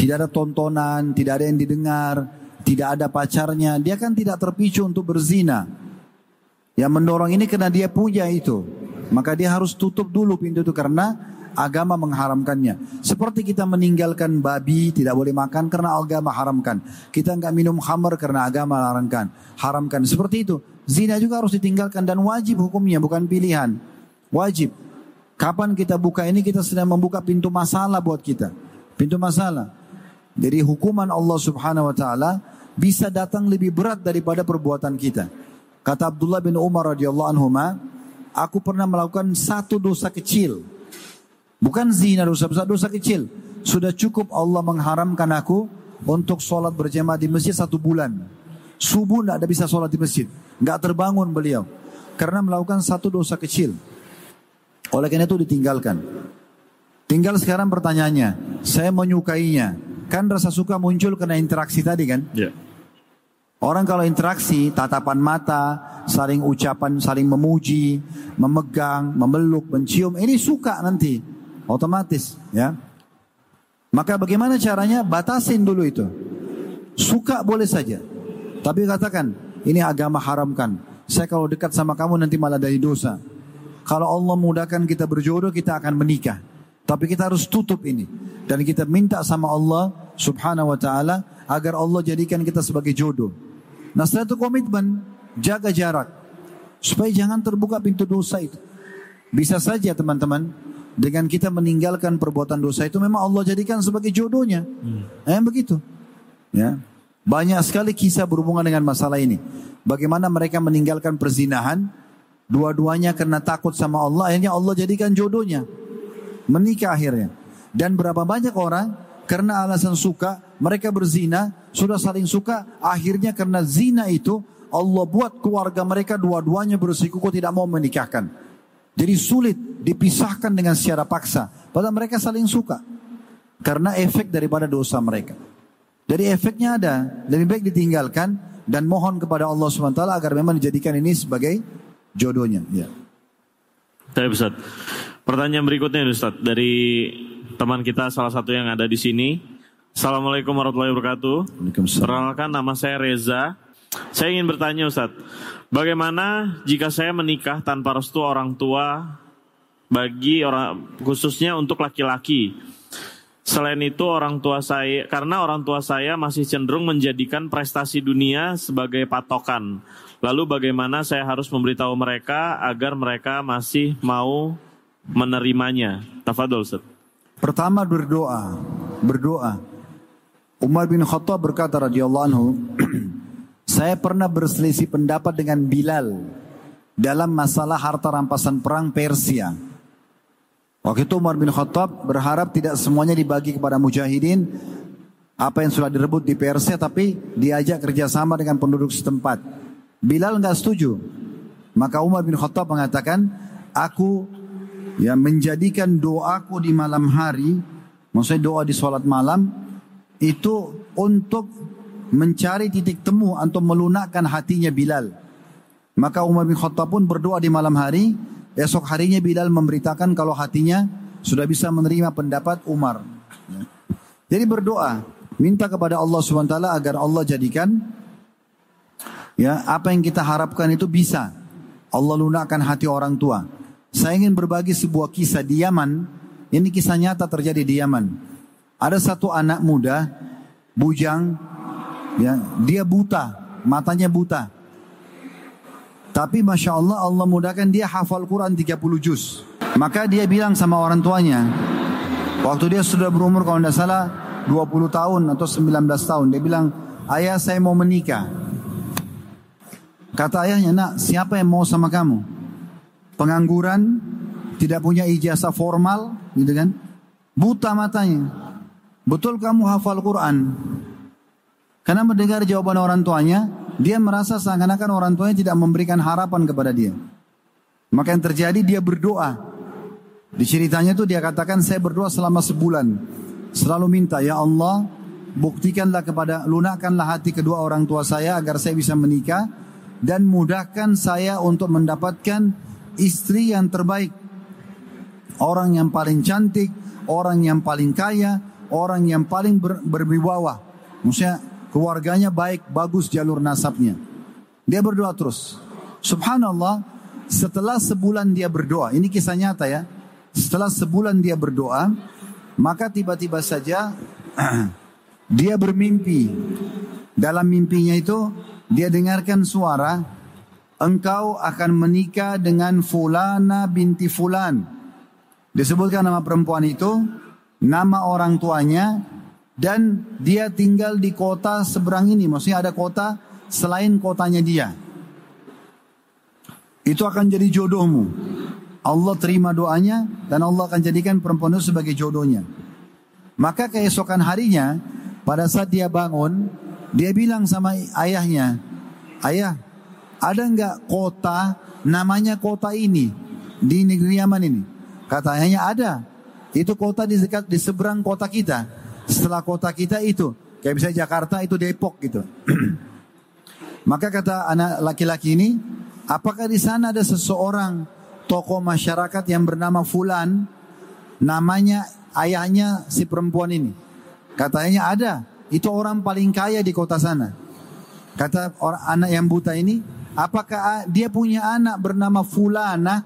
tidak ada tontonan, tidak ada yang didengar, tidak ada pacarnya, dia kan tidak terpicu untuk berzina. Yang mendorong ini karena dia punya itu. Maka dia harus tutup dulu pintu itu karena agama mengharamkannya. Seperti kita meninggalkan babi tidak boleh makan karena agama haramkan. Kita nggak minum khamar karena agama larangkan. Haramkan. Seperti itu. Zina juga harus ditinggalkan dan wajib hukumnya bukan pilihan. Wajib. Kapan kita buka ini kita sedang membuka pintu masalah buat kita. Pintu masalah. Jadi hukuman Allah subhanahu wa ta'ala bisa datang lebih berat daripada perbuatan kita. Kata Abdullah bin Umar radhiyallahu anhu, aku pernah melakukan satu dosa kecil Bukan zina dosa besar, dosa kecil. Sudah cukup Allah mengharamkan aku untuk sholat berjamaah di masjid satu bulan. Subuh tidak ada bisa sholat di masjid. Nggak terbangun beliau. Karena melakukan satu dosa kecil. Oleh karena itu ditinggalkan. Tinggal sekarang pertanyaannya, saya menyukainya. Kan rasa suka muncul karena interaksi tadi kan? Yeah. Orang kalau interaksi, tatapan mata, saling ucapan, saling memuji, memegang, memeluk, mencium, ini suka nanti. Otomatis ya. Maka bagaimana caranya? Batasin dulu itu. Suka boleh saja. Tapi katakan, ini agama haramkan. Saya kalau dekat sama kamu nanti malah dari dosa. Kalau Allah mudahkan kita berjodoh, kita akan menikah. Tapi kita harus tutup ini. Dan kita minta sama Allah subhanahu wa ta'ala agar Allah jadikan kita sebagai jodoh. Nah setelah itu komitmen, jaga jarak. Supaya jangan terbuka pintu dosa itu. Bisa saja teman-teman, dengan kita meninggalkan perbuatan dosa itu memang Allah jadikan sebagai jodohnya. Hmm. Eh begitu. Ya. Banyak sekali kisah berhubungan dengan masalah ini. Bagaimana mereka meninggalkan perzinahan, dua-duanya karena takut sama Allah, akhirnya Allah jadikan jodohnya. Menikah akhirnya. Dan berapa banyak orang karena alasan suka, mereka berzina, sudah saling suka, akhirnya karena zina itu Allah buat keluarga mereka dua-duanya bersikuku tidak mau menikahkan. Jadi sulit dipisahkan dengan secara paksa. Padahal mereka saling suka. Karena efek daripada dosa mereka. Jadi efeknya ada. Lebih baik ditinggalkan dan mohon kepada Allah SWT agar memang dijadikan ini sebagai jodohnya. Ya. Saya Ustaz. Pertanyaan berikutnya Ustaz. Dari teman kita salah satu yang ada di sini. Assalamualaikum warahmatullahi wabarakatuh. Perkenalkan nama saya Reza. Saya ingin bertanya Ustaz. Bagaimana jika saya menikah tanpa restu orang tua bagi orang khususnya untuk laki-laki? Selain itu orang tua saya karena orang tua saya masih cenderung menjadikan prestasi dunia sebagai patokan. Lalu bagaimana saya harus memberitahu mereka agar mereka masih mau menerimanya? Tafadol Ustaz. Pertama berdoa, berdoa. Umar bin Khattab berkata radhiyallahu anhu, Saya pernah berselisih pendapat dengan Bilal dalam masalah harta rampasan perang Persia. Waktu itu Umar bin Khattab berharap tidak semuanya dibagi kepada mujahidin apa yang sudah direbut di Persia tapi diajak kerjasama dengan penduduk setempat. Bilal nggak setuju. Maka Umar bin Khattab mengatakan, aku ya menjadikan doaku di malam hari, maksudnya doa di sholat malam itu untuk mencari titik temu untuk melunakkan hatinya Bilal. Maka Umar bin Khattab pun berdoa di malam hari. Esok harinya Bilal memberitakan kalau hatinya sudah bisa menerima pendapat Umar. Jadi berdoa, minta kepada Allah SWT agar Allah jadikan ya apa yang kita harapkan itu bisa. Allah lunakkan hati orang tua. Saya ingin berbagi sebuah kisah di Yaman. Ini kisah nyata terjadi di Yaman. Ada satu anak muda, bujang, Ya, dia buta, matanya buta. Tapi Masya Allah Allah mudahkan dia hafal Quran 30 juz. Maka dia bilang sama orang tuanya. Waktu dia sudah berumur kalau tidak salah 20 tahun atau 19 tahun. Dia bilang, ayah saya mau menikah. Kata ayahnya, nak siapa yang mau sama kamu? Pengangguran, tidak punya ijazah formal, gitu kan? Buta matanya. Betul kamu hafal Quran, karena mendengar jawaban orang tuanya, dia merasa seakan-akan orang tuanya tidak memberikan harapan kepada dia. Maka yang terjadi dia berdoa. Di ceritanya itu dia katakan saya berdoa selama sebulan. Selalu minta ya Allah buktikanlah kepada lunakkanlah hati kedua orang tua saya agar saya bisa menikah dan mudahkan saya untuk mendapatkan istri yang terbaik. Orang yang paling cantik, orang yang paling kaya, orang yang paling ber, berwibawa. Maksudnya keluarganya baik, bagus jalur nasabnya. Dia berdoa terus. Subhanallah, setelah sebulan dia berdoa, ini kisah nyata ya. Setelah sebulan dia berdoa, maka tiba-tiba saja dia bermimpi. Dalam mimpinya itu dia dengarkan suara, engkau akan menikah dengan fulana binti fulan. Disebutkan nama perempuan itu, nama orang tuanya, dan dia tinggal di kota seberang ini. Maksudnya ada kota selain kotanya dia. Itu akan jadi jodohmu. Allah terima doanya dan Allah akan jadikan perempuan itu sebagai jodohnya. Maka keesokan harinya, pada saat dia bangun, dia bilang sama ayahnya, Ayah, ada nggak kota namanya kota ini di negeri Yaman ini? Katanya ada. Itu kota di dekat di seberang kota kita. Setelah kota kita itu, kayak misalnya Jakarta itu Depok gitu. Maka kata anak laki-laki ini, apakah di sana ada seseorang tokoh masyarakat yang bernama Fulan, namanya ayahnya si perempuan ini? Katanya ada. Itu orang paling kaya di kota sana. Kata orang anak yang buta ini, apakah dia punya anak bernama Fulana?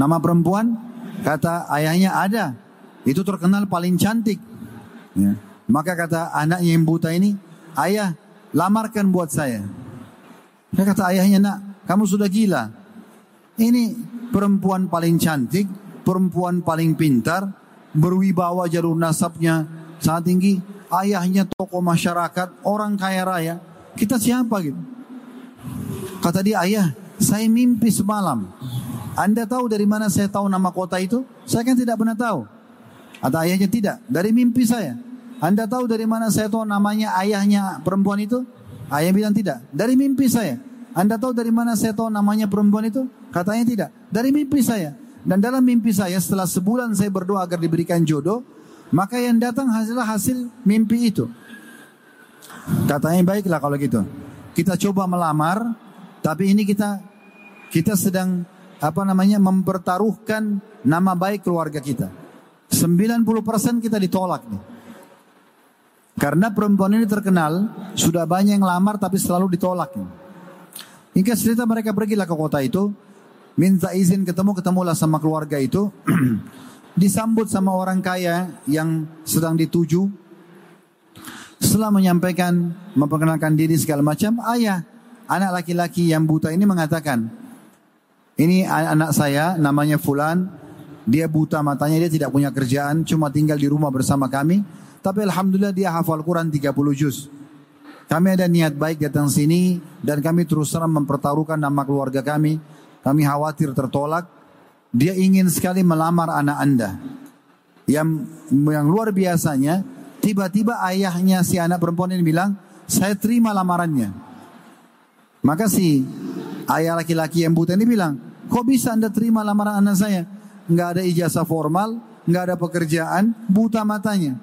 Nama perempuan kata ayahnya ada. Itu terkenal paling cantik. Ya. Maka kata anaknya yang buta ini, ayah lamarkan buat saya. Dia kata ayahnya nak, kamu sudah gila. Ini perempuan paling cantik, perempuan paling pintar, berwibawa jalur nasabnya sangat tinggi. Ayahnya tokoh masyarakat, orang kaya raya. Kita siapa gitu? Kata dia, ayah, saya mimpi semalam. Anda tahu dari mana saya tahu nama kota itu? Saya kan tidak pernah tahu. Atau ayahnya tidak. Dari mimpi saya. Anda tahu dari mana saya tahu namanya ayahnya perempuan itu? Ayah bilang tidak. Dari mimpi saya. Anda tahu dari mana saya tahu namanya perempuan itu? Katanya tidak. Dari mimpi saya. Dan dalam mimpi saya setelah sebulan saya berdoa agar diberikan jodoh. Maka yang datang hasilnya hasil mimpi itu. Katanya baiklah kalau gitu. Kita coba melamar. Tapi ini kita kita sedang apa namanya mempertaruhkan nama baik keluarga kita. 90% kita ditolak nih. Karena perempuan ini terkenal, sudah banyak yang lamar tapi selalu ditolak. Nih. Hingga cerita mereka pergilah ke kota itu, minta izin ketemu, ketemulah sama keluarga itu. disambut sama orang kaya yang sedang dituju. Setelah menyampaikan, memperkenalkan diri segala macam, ayah, anak laki-laki yang buta ini mengatakan, ini anak saya namanya Fulan. Dia buta matanya, dia tidak punya kerjaan, cuma tinggal di rumah bersama kami. Tapi Alhamdulillah dia hafal Quran 30 juz. Kami ada niat baik datang sini dan kami terus terang mempertaruhkan nama keluarga kami. Kami khawatir tertolak. Dia ingin sekali melamar anak anda. Yang yang luar biasanya, tiba-tiba ayahnya si anak perempuan ini bilang, saya terima lamarannya. Maka si ayah laki-laki yang buta ini bilang, Kok bisa anda terima lamaran anak saya? Nggak ada ijazah formal, nggak ada pekerjaan, buta matanya.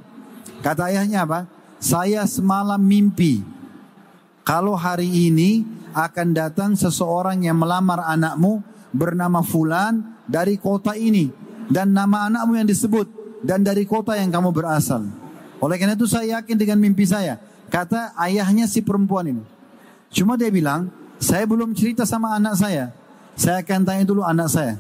Kata ayahnya apa? Saya semalam mimpi. Kalau hari ini akan datang seseorang yang melamar anakmu bernama Fulan dari kota ini. Dan nama anakmu yang disebut. Dan dari kota yang kamu berasal. Oleh karena itu saya yakin dengan mimpi saya. Kata ayahnya si perempuan ini. Cuma dia bilang, saya belum cerita sama anak saya. Saya akan tanya dulu anak saya.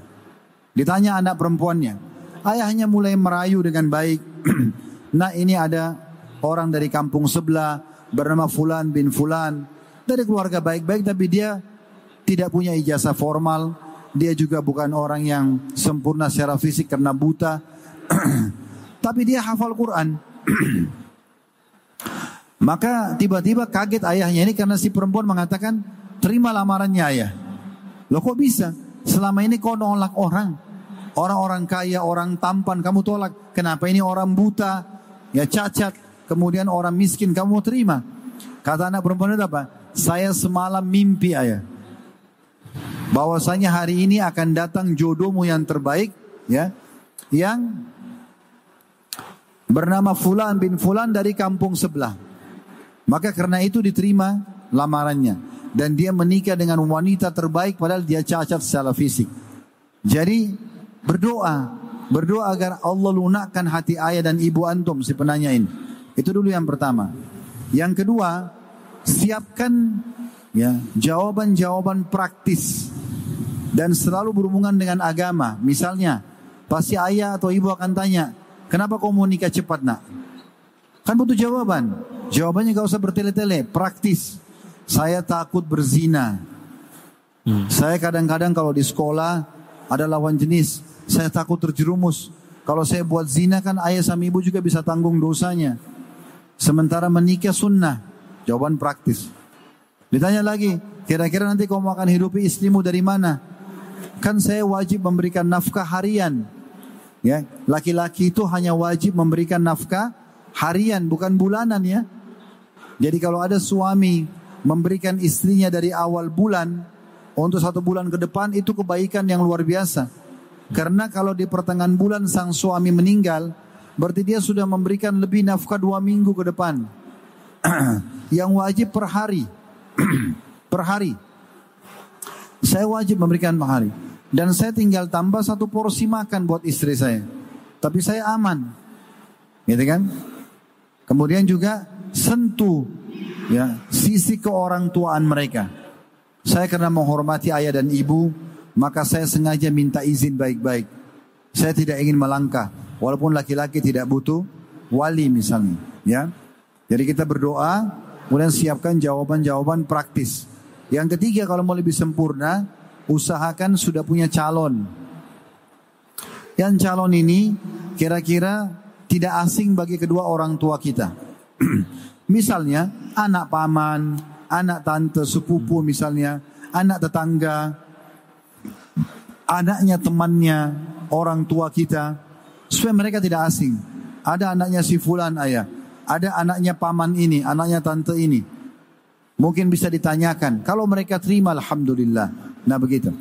Ditanya anak perempuannya. Ayahnya mulai merayu dengan baik. nah ini ada orang dari kampung sebelah bernama Fulan bin Fulan. Dari keluarga baik-baik tapi dia tidak punya ijazah formal. Dia juga bukan orang yang sempurna secara fisik karena buta. tapi dia hafal Quran. Maka tiba-tiba kaget ayahnya ini karena si perempuan mengatakan terima lamarannya ayah. Loh kok bisa? Selama ini kau nolak orang. Orang-orang kaya, orang tampan kamu tolak. Kenapa ini orang buta, ya cacat, kemudian orang miskin kamu terima? Kata anak perempuan itu apa? Saya semalam mimpi ayah. Bahwasanya hari ini akan datang jodohmu yang terbaik ya yang bernama Fulan bin Fulan dari kampung sebelah. Maka karena itu diterima lamarannya dan dia menikah dengan wanita terbaik padahal dia cacat secara fisik. Jadi berdoa, berdoa agar Allah lunakkan hati ayah dan ibu antum si penanya ini. Itu dulu yang pertama. Yang kedua, siapkan ya jawaban-jawaban praktis dan selalu berhubungan dengan agama. Misalnya, pasti ayah atau ibu akan tanya, kenapa kau mau nikah cepat nak? Kan butuh jawaban. Jawabannya gak usah bertele-tele, praktis. Saya takut berzina. Hmm. Saya kadang-kadang kalau di sekolah ada lawan jenis, saya takut terjerumus. Kalau saya buat zina kan ayah sama ibu juga bisa tanggung dosanya. Sementara menikah sunnah. Jawaban praktis. Ditanya lagi, kira-kira nanti kau akan hidupi istrimu dari mana? Kan saya wajib memberikan nafkah harian. Ya, laki-laki itu hanya wajib memberikan nafkah harian bukan bulanan ya. Jadi kalau ada suami memberikan istrinya dari awal bulan untuk satu bulan ke depan itu kebaikan yang luar biasa. Karena kalau di pertengahan bulan sang suami meninggal, berarti dia sudah memberikan lebih nafkah dua minggu ke depan. yang wajib per hari. per hari. Saya wajib memberikan per hari. Dan saya tinggal tambah satu porsi makan buat istri saya. Tapi saya aman. Gitu kan? Kemudian juga sentuh ya sisi keorang tuaan mereka. Saya karena menghormati ayah dan ibu, maka saya sengaja minta izin baik-baik. Saya tidak ingin melangkah, walaupun laki-laki tidak butuh wali misalnya, ya. Jadi kita berdoa, kemudian siapkan jawaban-jawaban praktis. Yang ketiga kalau mau lebih sempurna, usahakan sudah punya calon. Yang calon ini kira-kira tidak asing bagi kedua orang tua kita. misalnya anak paman, anak tante, sepupu misalnya, anak tetangga, anaknya temannya, orang tua kita, supaya mereka tidak asing. Ada anaknya si fulan ayah, ada anaknya paman ini, anaknya tante ini. Mungkin bisa ditanyakan. Kalau mereka terima, alhamdulillah. Nah begitu.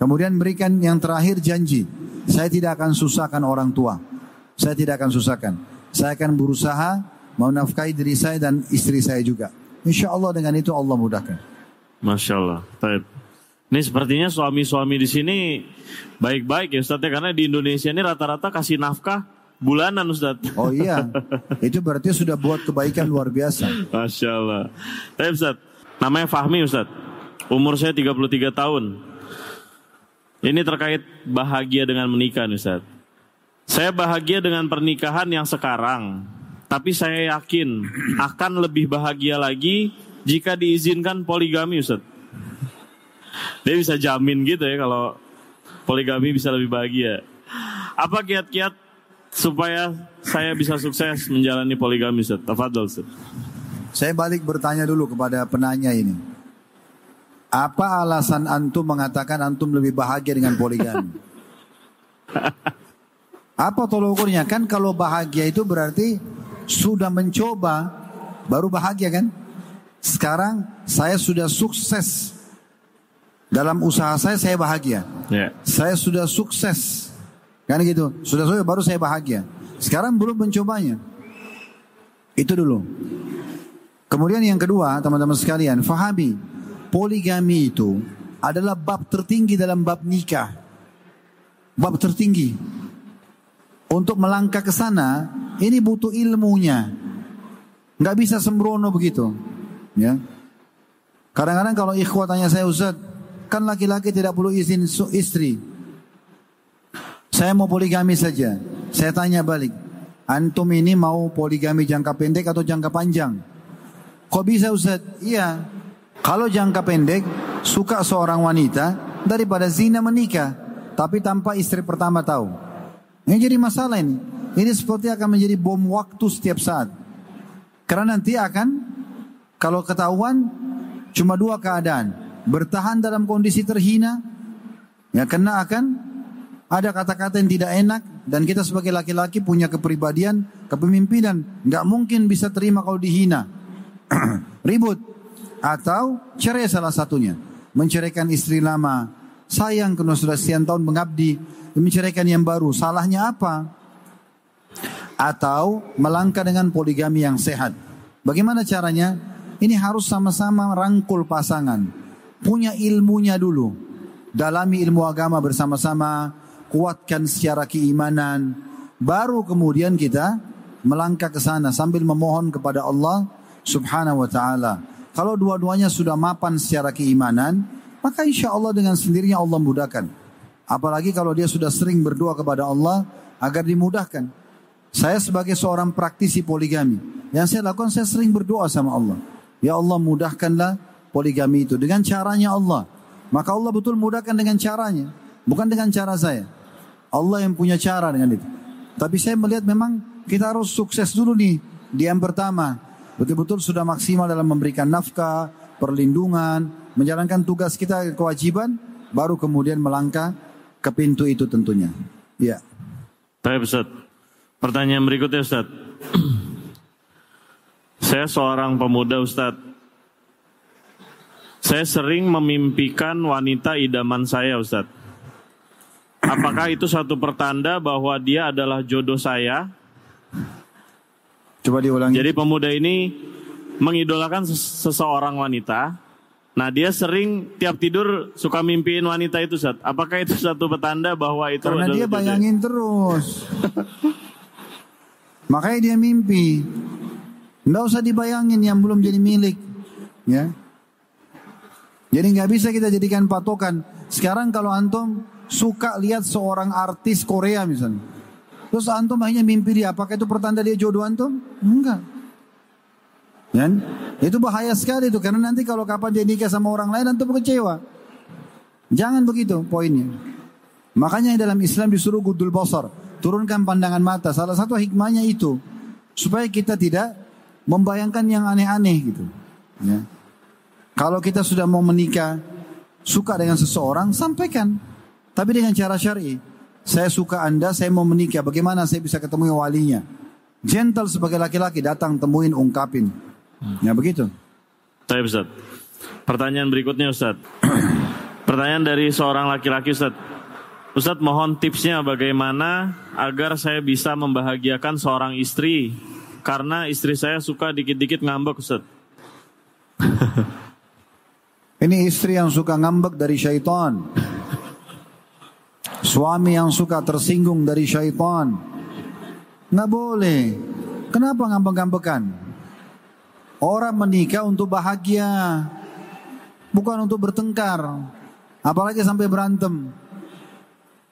Kemudian berikan yang terakhir janji. Saya tidak akan susahkan orang tua. Saya tidak akan susahkan. Saya akan berusaha menafkahi diri saya dan istri saya juga. Insya Allah dengan itu Allah mudahkan. Masya Allah. Baik. Ini sepertinya suami-suami di sini baik-baik ya Ustaz ya. Karena di Indonesia ini rata-rata kasih nafkah bulanan Ustaz. Oh iya. itu berarti sudah buat kebaikan luar biasa. Masya Allah. Baik Ustaz. Namanya Fahmi Ustaz. Umur saya 33 tahun. Ini terkait bahagia dengan menikah Ustaz. Saya bahagia dengan pernikahan yang sekarang, tapi saya yakin akan lebih bahagia lagi jika diizinkan poligami, Ustaz. Dia bisa jamin gitu ya kalau poligami bisa lebih bahagia. Apa kiat-kiat supaya saya bisa sukses menjalani poligami, Ustaz? Tafadol, Ustaz. Saya balik bertanya dulu kepada penanya ini. Apa alasan antum mengatakan antum lebih bahagia dengan poligami? Apa tolong ukurnya? Kan kalau bahagia itu berarti sudah mencoba baru bahagia kan? Sekarang saya sudah sukses dalam usaha saya saya bahagia. Yeah. Saya sudah sukses. Kan gitu. Sudah sukses baru saya bahagia. Sekarang belum mencobanya. Itu dulu. Kemudian yang kedua, teman-teman sekalian, fahami poligami itu adalah bab tertinggi dalam bab nikah. Bab tertinggi. Untuk melangkah ke sana, ini butuh ilmunya. Nggak bisa sembrono begitu. Ya. Kadang-kadang kalau ikhwah tanya saya Ustaz, kan laki-laki tidak perlu izin istri. Saya mau poligami saja. Saya tanya balik, antum ini mau poligami jangka pendek atau jangka panjang? Kok bisa Ustaz? Iya. Kalau jangka pendek, suka seorang wanita daripada zina menikah, tapi tanpa istri pertama tahu. Ini jadi masalah ini. Ini seperti akan menjadi bom waktu setiap saat. Karena nanti akan kalau ketahuan cuma dua keadaan. Bertahan dalam kondisi terhina. Ya karena akan ada kata-kata yang tidak enak. Dan kita sebagai laki-laki punya kepribadian, kepemimpinan. Nggak mungkin bisa terima kalau dihina. Ribut. Atau cerai salah satunya. Menceraikan istri lama. sayang karena sudah sekian tahun mengabdi, menceraikan yang baru. Salahnya apa? Atau melangkah dengan poligami yang sehat. Bagaimana caranya? Ini harus sama-sama rangkul pasangan. Punya ilmunya dulu. Dalami ilmu agama bersama-sama. Kuatkan secara keimanan. Baru kemudian kita melangkah ke sana sambil memohon kepada Allah subhanahu wa ta'ala. Kalau dua-duanya sudah mapan secara keimanan, maka insya Allah dengan sendirinya Allah mudahkan. Apalagi kalau dia sudah sering berdoa kepada Allah agar dimudahkan. Saya sebagai seorang praktisi poligami, yang saya lakukan saya sering berdoa sama Allah. Ya Allah mudahkanlah poligami itu dengan caranya Allah. Maka Allah betul mudahkan dengan caranya, bukan dengan cara saya. Allah yang punya cara dengan itu. Tapi saya melihat memang kita harus sukses dulu nih di yang pertama. Betul-betul sudah maksimal dalam memberikan nafkah, perlindungan, menjalankan tugas kita kewajiban, baru kemudian melangkah ke pintu itu tentunya. Ya. Baik Ustaz. Pertanyaan berikutnya Ustaz. Saya seorang pemuda Ustaz. Saya sering memimpikan wanita idaman saya Ustaz. Apakah itu satu pertanda bahwa dia adalah jodoh saya Coba diulangi. Jadi pemuda ini mengidolakan seseorang wanita. Nah dia sering tiap tidur suka mimpiin wanita itu Sat. Apakah itu satu petanda bahwa itu Karena dia bayangin terus. Makanya dia mimpi. Nggak usah dibayangin yang belum jadi milik. Ya. Jadi nggak bisa kita jadikan patokan. Sekarang kalau antum suka lihat seorang artis Korea misalnya. Terus antum akhirnya mimpi dia, apakah itu pertanda dia jodoh antum? Enggak. Kan? Itu bahaya sekali itu karena nanti kalau kapan dia nikah sama orang lain antum kecewa. Jangan begitu poinnya. Makanya dalam Islam disuruh gudul basar, turunkan pandangan mata. Salah satu hikmahnya itu supaya kita tidak membayangkan yang aneh-aneh gitu. Ya. Kalau kita sudah mau menikah, suka dengan seseorang, sampaikan. Tapi dengan cara syar'i. Saya suka Anda, saya mau menikah. Bagaimana saya bisa ketemu walinya? Gentle sebagai laki-laki datang temuin ungkapin. Hmm. Ya begitu. Saya Ustaz. Pertanyaan berikutnya Ustaz. Pertanyaan dari seorang laki-laki Ustaz. Ustaz mohon tipsnya bagaimana agar saya bisa membahagiakan seorang istri karena istri saya suka dikit-dikit ngambek Ustaz. Ini istri yang suka ngambek dari syaitan. Suami yang suka tersinggung dari syaitan. Nggak boleh. Kenapa ngambek-ngambekan? Orang menikah untuk bahagia. Bukan untuk bertengkar. Apalagi sampai berantem.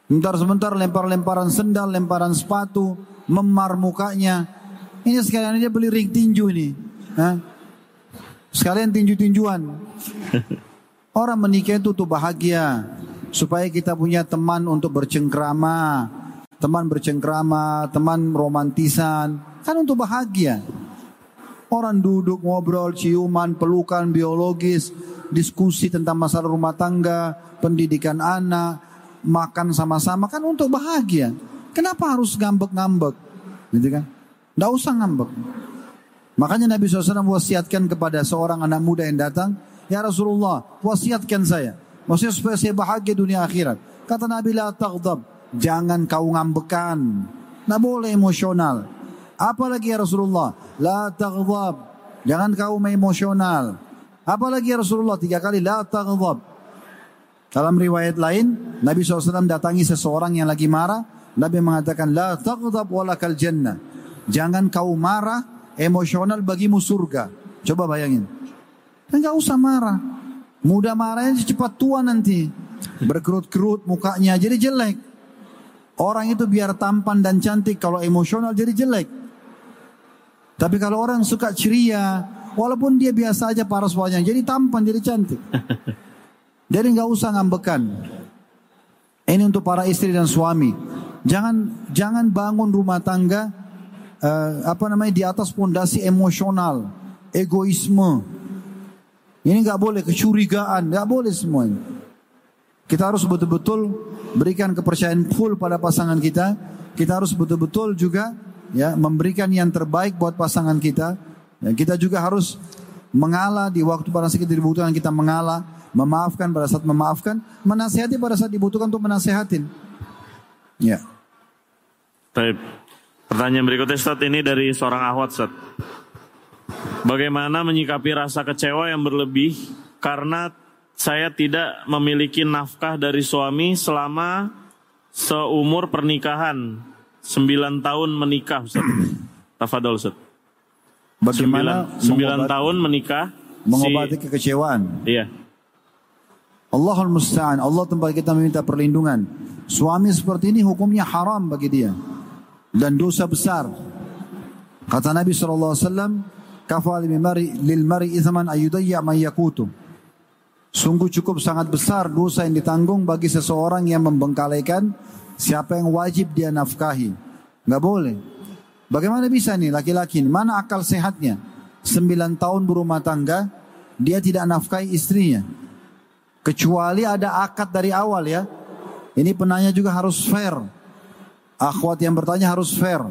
Sebentar-sebentar lempar-lemparan sendal, lemparan sepatu, memar mukanya. Ini sekalian aja beli ring tinju ini. Hah? Sekalian tinju-tinjuan. Orang menikah itu untuk bahagia supaya kita punya teman untuk bercengkrama, teman bercengkrama, teman romantisan, kan untuk bahagia. Orang duduk ngobrol, ciuman, pelukan biologis, diskusi tentang masalah rumah tangga, pendidikan anak, makan sama-sama kan untuk bahagia. Kenapa harus ngambek-ngambek? Gitu kan? Tidak usah ngambek. Makanya Nabi SAW wasiatkan kepada seorang anak muda yang datang, Ya Rasulullah, wasiatkan saya. Maksudnya supaya saya bahagia dunia akhirat. Kata Nabi la taghdab. Jangan kau ngambekan. Tidak boleh emosional. Apalagi ya Rasulullah. La taghdab. Jangan kau emosional. Apalagi ya Rasulullah. Tiga kali la taghdab. Dalam riwayat lain. Nabi SAW datangi seseorang yang lagi marah. Nabi mengatakan la taghdab walakal jannah. Jangan kau marah. Emosional bagimu surga. Coba bayangin. Enggak usah marah. Muda marahnya cepat tua nanti. Berkerut-kerut mukanya jadi jelek. Orang itu biar tampan dan cantik kalau emosional jadi jelek. Tapi kalau orang suka ceria, walaupun dia biasa aja paras wajahnya, jadi tampan, jadi cantik. Jadi nggak usah ngambekan. Ini untuk para istri dan suami. Jangan jangan bangun rumah tangga uh, apa namanya di atas pondasi emosional, egoisme, ini nggak boleh kecurigaan, nggak boleh semuanya. Kita harus betul-betul berikan kepercayaan full pada pasangan kita. Kita harus betul-betul juga ya memberikan yang terbaik buat pasangan kita. Ya, kita juga harus mengalah di waktu pada kita dibutuhkan kita mengalah. memaafkan pada saat memaafkan, menasehati pada saat dibutuhkan untuk menasehatin. Ya. Baik. Pertanyaan berikutnya Ustaz ini dari seorang ahwat Ustaz. Bagaimana menyikapi rasa kecewa yang berlebih karena saya tidak memiliki nafkah dari suami selama seumur pernikahan 9 tahun menikah Ustaz. Tafadol Ustaz. Bagaimana 9, tahun menikah mengobati si, kekecewaan? Iya. Allahul musta'an. Allah tempat kita meminta perlindungan. Suami seperti ini hukumnya haram bagi dia dan dosa besar. Kata Nabi sallallahu alaihi wasallam, "Kafa lil mari ithman ayudayya man yakutu." Sungguh cukup sangat besar dosa yang ditanggung bagi seseorang yang membengkalikan siapa yang wajib dia nafkahi. Enggak boleh. Bagaimana bisa nih laki-laki mana akal sehatnya? Sembilan tahun berumah tangga, dia tidak nafkahi istrinya. Kecuali ada akad dari awal ya. Ini penanya juga harus fair. Akhwat yang bertanya harus fair.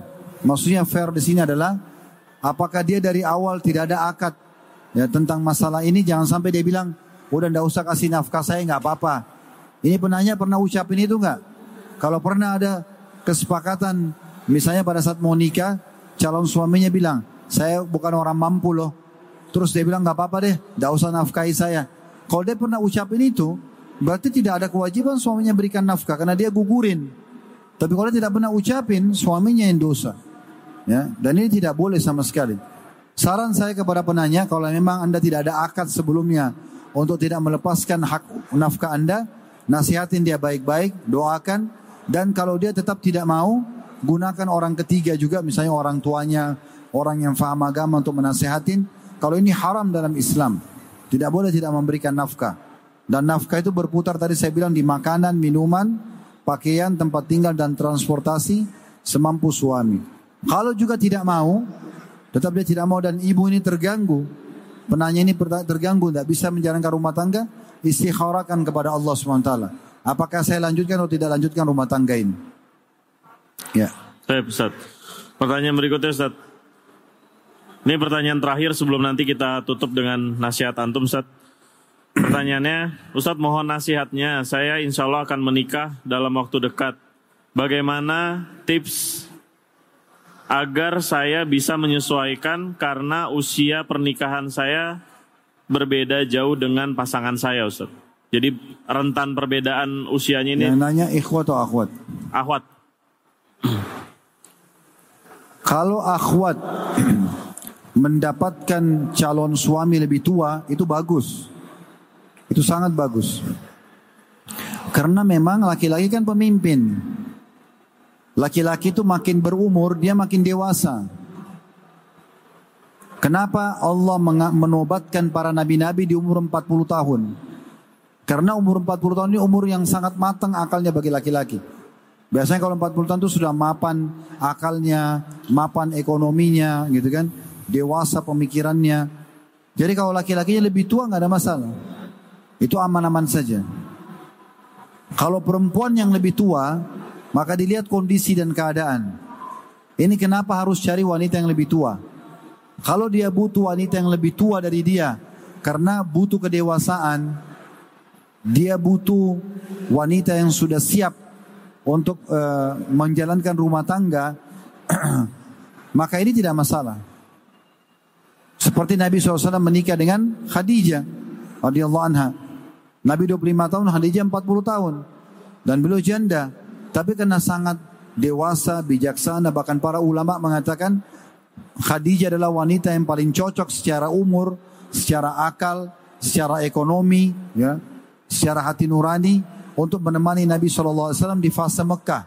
Maksudnya fair di sini adalah apakah dia dari awal tidak ada akad ya tentang masalah ini jangan sampai dia bilang udah ndak usah kasih nafkah saya nggak apa-apa. Ini penanya pernah ucapin itu nggak? Kalau pernah ada kesepakatan Misalnya pada saat mau nikah, calon suaminya bilang, saya bukan orang mampu loh. Terus dia bilang, nggak apa-apa deh, nggak usah nafkahi saya. Kalau dia pernah ucapin itu, berarti tidak ada kewajiban suaminya berikan nafkah karena dia gugurin. Tapi kalau dia tidak pernah ucapin, suaminya yang dosa. Ya, dan ini tidak boleh sama sekali. Saran saya kepada penanya, kalau memang anda tidak ada akad sebelumnya untuk tidak melepaskan hak nafkah anda, nasihatin dia baik-baik, doakan, dan kalau dia tetap tidak mau, gunakan orang ketiga juga misalnya orang tuanya, orang yang faham agama untuk menasehatin. Kalau ini haram dalam Islam. Tidak boleh tidak memberikan nafkah. Dan nafkah itu berputar tadi saya bilang di makanan, minuman, pakaian, tempat tinggal dan transportasi semampu suami. Kalau juga tidak mau, tetap dia tidak mau dan ibu ini terganggu. Penanya ini terganggu, tidak bisa menjalankan rumah tangga, istikharakan kepada Allah SWT. Apakah saya lanjutkan atau tidak lanjutkan rumah tangga ini? Ya. Saya Ustaz. Pertanyaan berikutnya Ustaz. Ini pertanyaan terakhir sebelum nanti kita tutup dengan nasihat antum Ustaz. Pertanyaannya, Ustadz mohon nasihatnya. Saya insya Allah akan menikah dalam waktu dekat. Bagaimana tips agar saya bisa menyesuaikan karena usia pernikahan saya berbeda jauh dengan pasangan saya Ustadz. Jadi rentan perbedaan usianya ini. Yang nanya ikhwat atau akhwat? Akhwat. Kalau akhwat mendapatkan calon suami lebih tua itu bagus. Itu sangat bagus. Karena memang laki-laki kan pemimpin. Laki-laki itu makin berumur, dia makin dewasa. Kenapa Allah menobatkan para nabi-nabi di umur 40 tahun? Karena umur 40 tahun ini umur yang sangat matang akalnya bagi laki-laki. Biasanya kalau 40 tahun itu sudah mapan akalnya, mapan ekonominya gitu kan. Dewasa pemikirannya. Jadi kalau laki-lakinya lebih tua nggak ada masalah. Itu aman-aman saja. Kalau perempuan yang lebih tua, maka dilihat kondisi dan keadaan. Ini kenapa harus cari wanita yang lebih tua. Kalau dia butuh wanita yang lebih tua dari dia, karena butuh kedewasaan, dia butuh wanita yang sudah siap untuk uh, menjalankan rumah tangga, maka ini tidak masalah. Seperti Nabi SAW menikah dengan Khadijah radhiyallahu anha. Nabi 25 tahun, Khadijah 40 tahun. Dan beliau janda. Tapi karena sangat dewasa, bijaksana, bahkan para ulama mengatakan Khadijah adalah wanita yang paling cocok secara umur, secara akal, secara ekonomi, ya, secara hati nurani untuk menemani Nabi SAW di fase Mekah.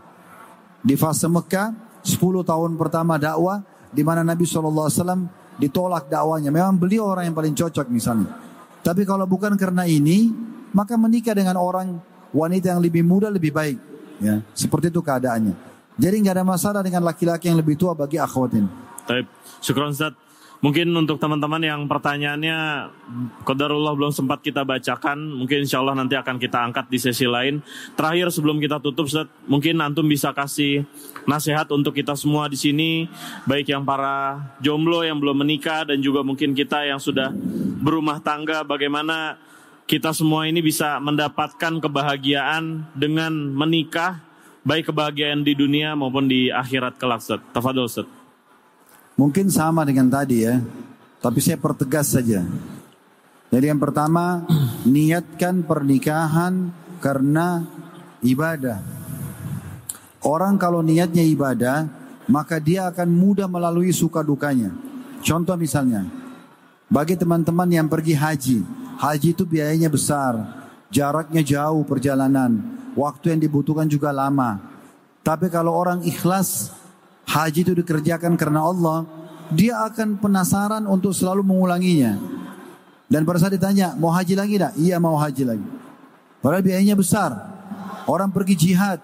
Di fase Mekah, 10 tahun pertama dakwah, di mana Nabi SAW ditolak dakwanya. Memang beliau orang yang paling cocok misalnya. Tapi kalau bukan karena ini, maka menikah dengan orang wanita yang lebih muda lebih baik. Ya, seperti itu keadaannya. Jadi nggak ada masalah dengan laki-laki yang lebih tua bagi akhwatin. Baik, syukron Ustaz. Mungkin untuk teman-teman yang pertanyaannya Qadarullah belum sempat kita bacakan, mungkin insya Allah nanti akan kita angkat di sesi lain. Terakhir sebelum kita tutup, Ustaz, mungkin antum bisa kasih nasihat untuk kita semua di sini, baik yang para jomblo yang belum menikah dan juga mungkin kita yang sudah berumah tangga, bagaimana kita semua ini bisa mendapatkan kebahagiaan dengan menikah, baik kebahagiaan di dunia maupun di akhirat kelak, Ustaz. Tafadol, Ustaz. Mungkin sama dengan tadi ya, tapi saya pertegas saja. Jadi yang pertama, niatkan pernikahan karena ibadah. Orang kalau niatnya ibadah, maka dia akan mudah melalui suka dukanya. Contoh misalnya, bagi teman-teman yang pergi haji, Haji itu biayanya besar, jaraknya jauh perjalanan, waktu yang dibutuhkan juga lama. Tapi kalau orang ikhlas, haji itu dikerjakan karena Allah, dia akan penasaran untuk selalu mengulanginya. Dan pada saat ditanya, mau haji lagi tidak? Iya mau haji lagi. Padahal biayanya besar. Orang pergi jihad,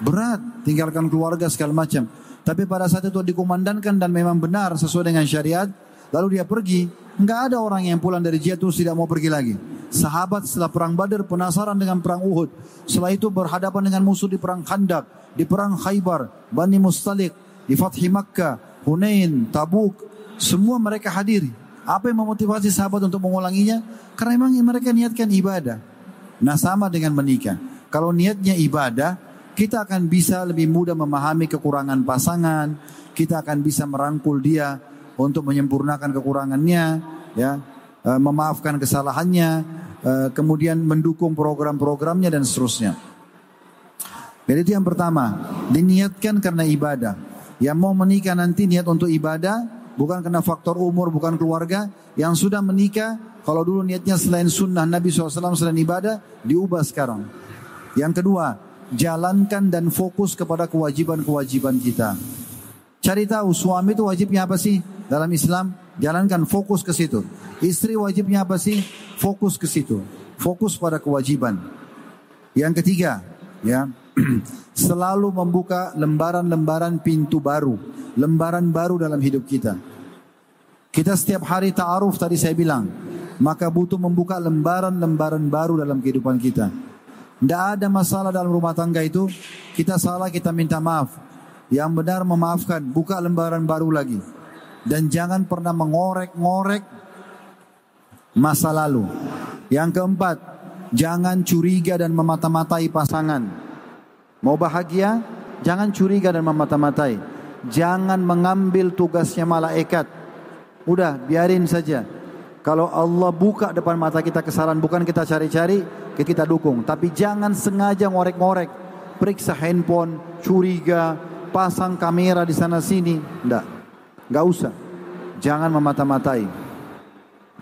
berat, tinggalkan keluarga segala macam. Tapi pada saat itu dikumandangkan dan memang benar sesuai dengan syariat, lalu dia pergi, Enggak ada orang yang pulang dari jihad terus tidak mau pergi lagi. Sahabat setelah perang Badar penasaran dengan perang Uhud. Setelah itu berhadapan dengan musuh di perang Khandak, di perang Khaybar, Bani Mustalik, di Fathi Makkah, Hunain, Tabuk. Semua mereka hadir. Apa yang memotivasi sahabat untuk mengulanginya? Karena memang mereka niatkan ibadah. Nah sama dengan menikah. Kalau niatnya ibadah, kita akan bisa lebih mudah memahami kekurangan pasangan. Kita akan bisa merangkul dia untuk menyempurnakan kekurangannya, ya, uh, memaafkan kesalahannya, uh, kemudian mendukung program-programnya dan seterusnya. Jadi itu yang pertama, diniatkan karena ibadah. Yang mau menikah nanti niat untuk ibadah, bukan karena faktor umur, bukan keluarga. Yang sudah menikah, kalau dulu niatnya selain sunnah Nabi SAW selain ibadah, diubah sekarang. Yang kedua, jalankan dan fokus kepada kewajiban-kewajiban kita. Cari tahu suami itu wajibnya apa sih? dalam Islam jalankan fokus ke situ. Istri wajibnya apa sih? Fokus ke situ. Fokus pada kewajiban. Yang ketiga, ya, selalu membuka lembaran-lembaran pintu baru, lembaran baru dalam hidup kita. Kita setiap hari ta'aruf tadi saya bilang, maka butuh membuka lembaran-lembaran baru dalam kehidupan kita. Tidak ada masalah dalam rumah tangga itu, kita salah kita minta maaf. Yang benar memaafkan, buka lembaran baru lagi dan jangan pernah mengorek-ngorek masa lalu. Yang keempat, jangan curiga dan memata-matai pasangan. Mau bahagia, jangan curiga dan memata-matai. Jangan mengambil tugasnya malaikat. Udah, biarin saja. Kalau Allah buka depan mata kita kesalahan, bukan kita cari-cari, kita dukung. Tapi jangan sengaja ngorek-ngorek. Periksa handphone, curiga, pasang kamera di sana sini. Enggak. Gak usah. Jangan memata-matai.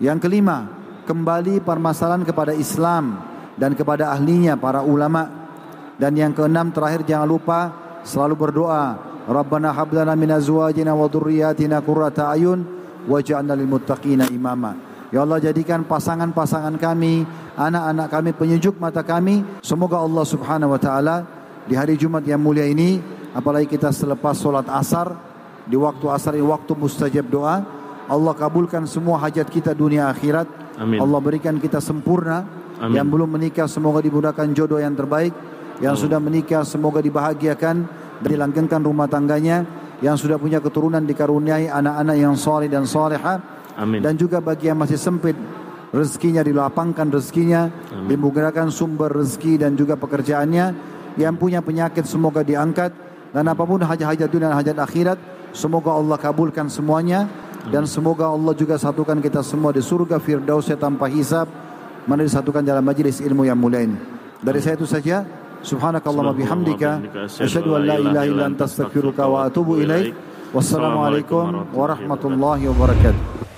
Yang kelima, kembali permasalahan kepada Islam dan kepada ahlinya para ulama. Dan yang keenam terakhir jangan lupa selalu berdoa. Rabbana hablana min azwajina wa dhurriyyatina qurrata ayun waj'alna lil muttaqina imama. Ya Allah jadikan pasangan-pasangan kami, anak-anak kami penyejuk mata kami. Semoga Allah Subhanahu wa taala di hari Jumat yang mulia ini apalagi kita selepas solat asar di waktu asar ini waktu mustajab doa. Allah kabulkan semua hajat kita dunia akhirat. Amin. Allah berikan kita sempurna. Amin. Yang belum menikah semoga dimudahkan jodoh yang terbaik. Yang sudah menikah semoga dibahagiakan dan dilanggengkan rumah tangganya. Yang sudah punya keturunan dikaruniai anak-anak yang soleh dan soleha. Amin. Dan juga bagi yang masih sempit rezekinya dilapangkan rezekinya, Amin. dimudahkan sumber rezeki dan juga pekerjaannya. Yang punya penyakit semoga diangkat dan apa pun hajat-hajat dunia dan hajat akhirat Semoga Allah kabulkan semuanya dan semoga Allah juga satukan kita semua di surga firdaus tanpa hisab mana disatukan dalam majlis ilmu yang mulia ini. Dari saya itu saja. Subhanakallah wa bihamdika asyhadu an la ilaha illa anta astaghfiruka wa atubu ilaik. Wassalamualaikum warahmatullahi wabarakatuh.